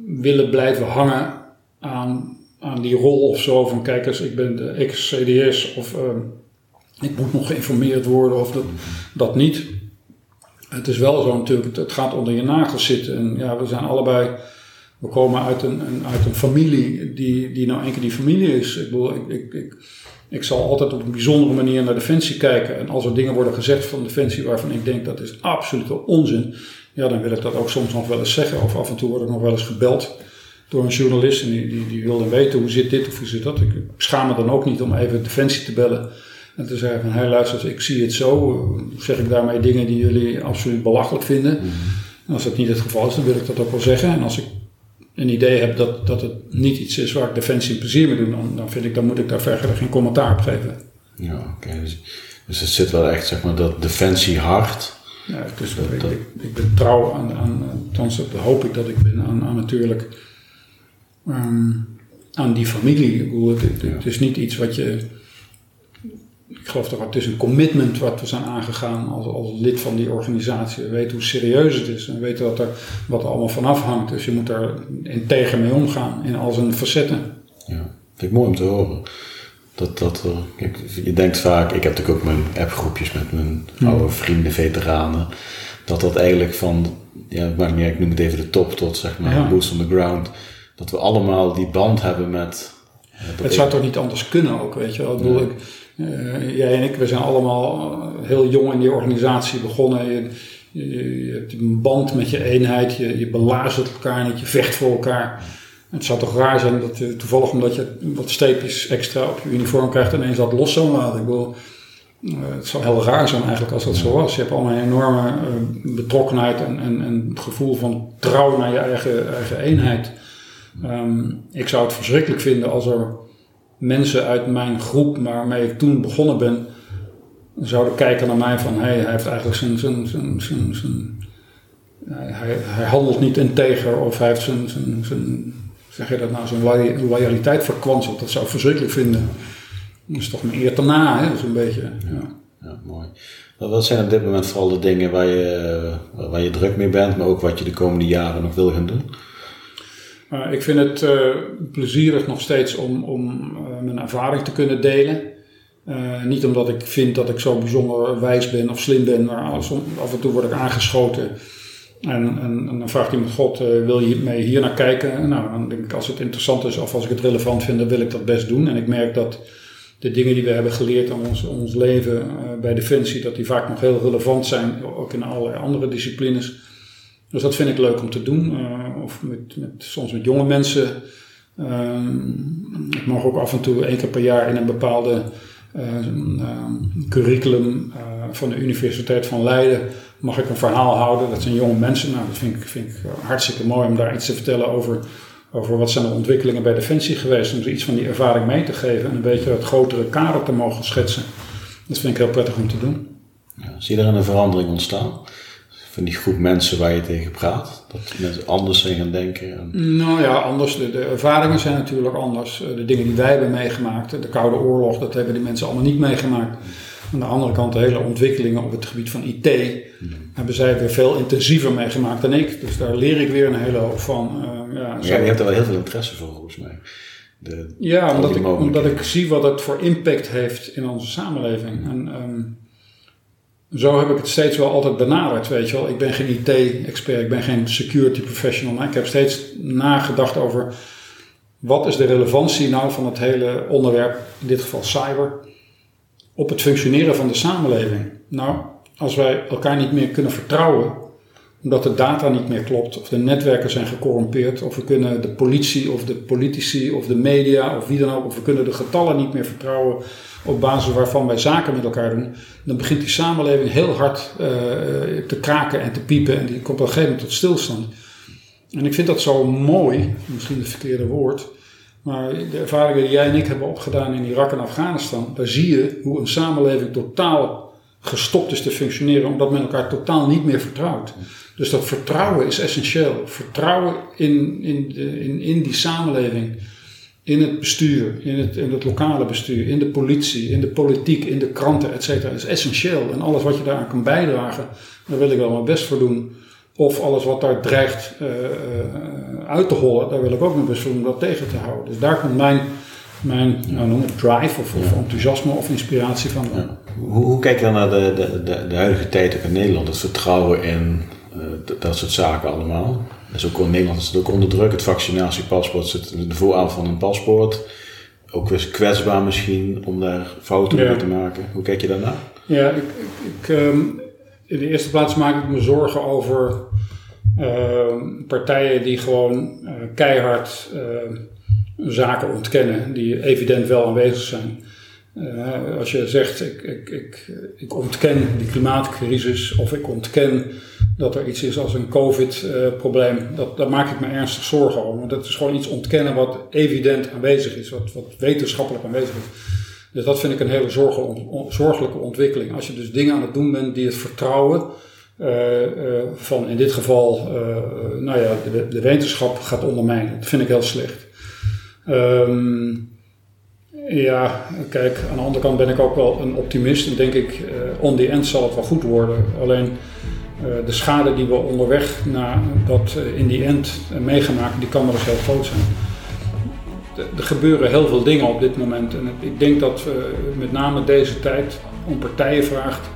willen blijven hangen aan, aan die rol of zo van kijk eens, ik ben de ex-CDS of uh, ik moet nog geïnformeerd worden of dat, dat niet. Het is wel zo natuurlijk, het gaat onder je nagels zitten en ja, we zijn allebei we komen uit een, een, uit een familie die, die nou enkel die familie is. Ik, bedoel, ik, ik, ik, ik, zal altijd op een bijzondere manier naar Defensie kijken. En als er dingen worden gezegd van Defensie waarvan ik denk dat is absolute onzin. Ja, dan wil ik dat ook soms nog wel eens zeggen. Of af en toe word ik nog wel eens gebeld door een journalist. En die, die, die wil dan weten hoe zit dit of hoe zit dat. Ik schaam me dan ook niet om even Defensie te bellen. En te zeggen van, hé luister, ik zie het zo. Zeg ik daarmee dingen die jullie absoluut belachelijk vinden. Mhm. En als dat niet het geval is, dan wil ik dat ook wel zeggen. En als ik een idee heb dat, dat het niet iets is waar ik Defensie een plezier mee doe, dan, dan vind ik, dan moet ik daar verder geen commentaar op geven. Ja, oké. Dus, dus, het zit wel echt, zeg maar, dat Defensie hard. Ja, dus ik, ik, ik, ben trouw aan, aan althans hoop ik dat ik ben, aan, aan natuurlijk um, aan die familie. Het, het, het, is niet iets wat je ik geloof dat het is een commitment wat we zijn aangegaan als, als lid van die organisatie. We weten hoe serieus het is en we weten wat er, wat er allemaal van afhangt. Dus je moet daar integer mee omgaan in al zijn facetten. Ja, vind ik mooi om te horen. Dat, dat, je denkt vaak, ik heb natuurlijk ook mijn appgroepjes met mijn oude vrienden, veteranen. Dat dat eigenlijk van, ja, maar ik noem het even de top tot zeg maar ja. boots on the ground. Dat we allemaal die band hebben met... Het zou toch niet anders kunnen ook, weet je wel. Ik bedoel, ik, uh, jij en ik, we zijn allemaal heel jong in die organisatie begonnen. Je, Je, je hebt een band met je eenheid, je, je belazert elkaar niet, je vecht voor elkaar. Het zou toch raar zijn dat je toevallig omdat je wat streepjes extra op je uniform krijgt ineens dat los zou laten. Ik bedoel, het zou heel raar zijn eigenlijk als dat zo was. Je hebt allemaal een enorme betrokkenheid en, en, en gevoel van trouw naar je eigen, eigen eenheid. Um, ik zou het verschrikkelijk vinden als er mensen uit mijn groep waarmee ik toen begonnen ben, zouden kijken naar mij van hey, hij heeft eigenlijk zijn, zijn, zijn, zijn, zijn hij, hij handelt niet integer of hij heeft zijn, zijn, zijn zeg je dat nou, zijn loyaliteit verkwanseld. Dat zou ik verschrikkelijk vinden. Dat is toch een eer te na, hè, zo'n beetje. Ja. ja, mooi. Wat zijn op dit moment vooral de dingen waar je, waar je druk mee bent, maar ook wat je de komende jaren nog wil gaan doen? Ik vind het uh, plezierig nog steeds om, om uh, mijn ervaring te kunnen delen. niet omdat ik vind dat ik zo bijzonder wijs ben of slim ben, maar af en toe word ik aangeschoten en, en, dan vraagt iemand, God, wil je mee hier naar kijken? Nou, dan denk ik, als het interessant is of als ik het relevant vind, dan wil ik dat best doen. En ik merk dat de dingen die we hebben geleerd in ons, ons leven bij Defensie, dat die vaak nog heel relevant zijn, ook in allerlei andere disciplines. Dus dat vind ik leuk om te doen. Uh, of met, met, soms met jonge mensen. Ehm, ik mag ook af en toe één keer per jaar in een bepaalde curriculum van de Universiteit van Leiden mag ik een verhaal houden. Dat zijn jonge mensen. Nou, dat vind ik, vind ik hartstikke mooi om daar iets te vertellen over, over wat zijn de ontwikkelingen bij Defensie geweest. Om ze iets van die ervaring mee te geven en een beetje het grotere kader te mogen schetsen. Dat vind ik heel prettig om te doen. Ja, zie je er een verandering ontstaan? Van die groep mensen waar je tegen praat? Dat mensen anders zijn gaan denken? En... Nou ja, anders. De, de, ervaringen zijn natuurlijk anders. De dingen die wij hebben meegemaakt, de Koude Oorlog, dat hebben die mensen allemaal niet meegemaakt. Aan de andere kant de hele ontwikkelingen op het gebied van IT hebben zij weer veel intensiever meegemaakt dan ik. Dus daar leer ik weer een hele hoop van. Uh, ja, ja, je hebt er wel heel veel interesse voor volgens mij. De, ja, omdat ik, omdat ik zie wat het voor impact heeft in onze samenleving. En um, zo heb ik het steeds wel altijd benaderd, weet je wel. Ik ben geen IT-expert, ik ben geen security professional. Maar ik heb steeds nagedacht over wat is de relevantie nou van het hele onderwerp, in dit geval cyber op het functioneren van de samenleving. Nou, als wij elkaar niet meer kunnen vertrouwen, omdat de data niet meer klopt, of de netwerken zijn gecorrumpeerd, of we kunnen de politie of de politici of de media of wie dan ook, of we kunnen de getallen niet meer vertrouwen op basis waarvan wij zaken met elkaar doen, dan begint die samenleving heel hard uh, te kraken en te piepen en die komt op een gegeven moment tot stilstand. En ik vind dat zo mooi, misschien het verkeerde woord, maar de ervaringen die jij en ik hebben opgedaan in Irak en Afghanistan, daar zie je hoe een samenleving totaal gestopt is te functioneren, omdat men elkaar totaal niet meer vertrouwt. Dus dat vertrouwen is essentieel. Vertrouwen in, in, de, in, in die samenleving, in het bestuur, in het, in het lokale bestuur, in de politie, in de politiek, in de kranten, et cetera, is essentieel. En alles wat je daaraan kan bijdragen, daar wil ik wel mijn best voor doen. Of alles wat daar dreigt uh, uit te hollen, daar wil ik ook mijn best voor om dat tegen te houden. Dus daar komt mijn, mijn nou, noem het drive of, of, enthousiasme of inspiratie van. Hoe, hoe, kijk je dan naar de, de, de, de huidige tijd in Nederland? Het vertrouwen in uh, dat soort zaken allemaal. Dus ook in Nederland is het ook onder druk. Het vaccinatiepaspoort zit de vooravond van een paspoort. Ook weer kwetsbaar misschien om daar fouten ja. mee te maken. Hoe kijk je daarnaar? Ja, ik, ik, ik um, in de eerste plaats maak ik me zorgen over uh, partijen die gewoon uh, keihard uh, zaken ontkennen, die evident wel aanwezig zijn. als je zegt, ik, ik, ik, ik ontken die klimaatcrisis of ik ontken dat er iets is als een COVID-probleem, dat, daar maak ik me ernstig zorgen over. Want dat is gewoon iets ontkennen wat evident aanwezig is, wat, wat wetenschappelijk aanwezig is. Dus dat vind ik een hele zorgelijke ontwikkeling. Als je dus dingen aan het doen bent die het vertrouwen uh, uh, van in dit geval, uh, nou ja, de, de, wetenschap gaat ondermijnen. Dat vind ik heel slecht. Um, ja, kijk, aan de andere kant ben ik ook wel een optimist en denk ik, on the end zal het wel goed worden. Alleen de schade die we onderweg naar dat in die end meegemaakt, die kan wel eens heel groot zijn er gebeuren heel veel dingen op dit moment. En ik denk dat met name deze tijd om partijen vraagt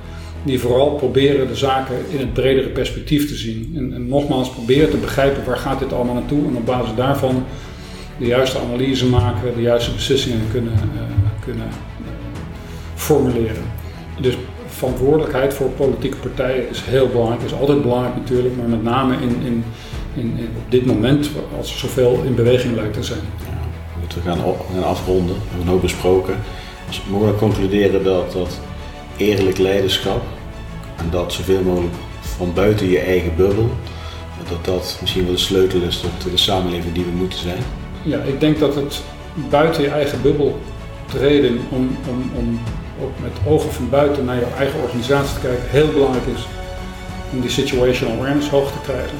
die vooral proberen de zaken in het bredere perspectief te zien. En, en nogmaals, proberen te begrijpen waar gaat dit allemaal naartoe en op basis daarvan de juiste analyse maken, de juiste beslissingen kunnen, uh, kunnen uh, formuleren. Dus verantwoordelijkheid voor politieke partijen is heel belangrijk. Is altijd belangrijk natuurlijk, maar met name in, in, in, op dit moment, als er zoveel in beweging lijkt te zijn. We gaan, gaan afronden. We hebben een hoop besproken. Dus we mogen concluderen dat, dat eerlijk leiderschap en dat zoveel mogelijk van buiten je eigen bubbel, dat dat misschien wel de sleutel is tot de samenleving die we moeten zijn. Ja, ik denk dat het buiten je eigen bubbel treden om, om, om ook met ogen van buiten naar je eigen organisatie te kijken heel belangrijk is om die situational awareness hoog te krijgen.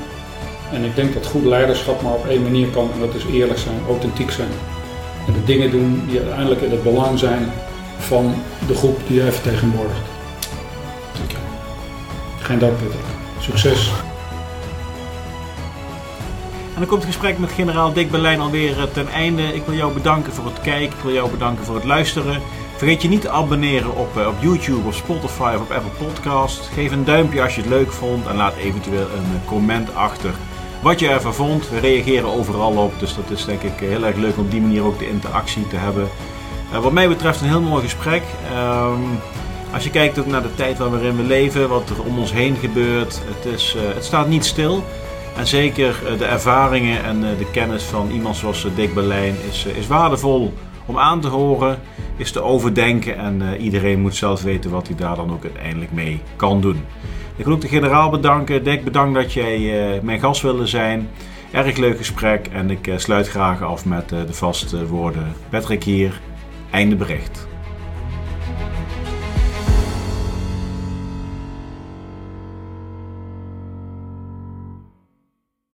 En ik denk dat goed leiderschap maar op één manier kan en dat is eerlijk zijn, authentiek zijn. En de dingen doen die uiteindelijk in het belang zijn van de groep die jij vertegenwoordigt. Geen dank, Peter. Succes. En dan komt het gesprek met generaal Dick Berlijn alweer eh, ten einde. Ik wil jou bedanken voor het kijken. Ik wil jou bedanken voor het luisteren. Vergeet je niet te abonneren op, eh, op YouTube, op Spotify of op Apple Podcast. Geef een duimpje als je het leuk vond en laat eventueel een eh, comment achter. Wat je ervan vond, we reageren overal op. Dus dat is denk ik heel erg leuk om op die manier ook de interactie te hebben. wat mij betreft een heel mooi gesprek. Ehm, als je kijkt naar de tijd waarin we leven, wat er om ons heen gebeurt. Het, is, het staat niet stil. En zeker eh, de ervaringen en eh, de kennis van iemand zoals eh, Dick Berlijn is, is waardevol om aan te horen, is te overdenken en iedereen moet zelf weten wat hij daar dan ook uiteindelijk mee kan doen. Ik wil ook de generaal bedanken. Dick, bedankt dat jij mijn gast wilde zijn. Erg leuk gesprek en ik sluit graag af met de vaste woorden. Patrick hier, einde bericht.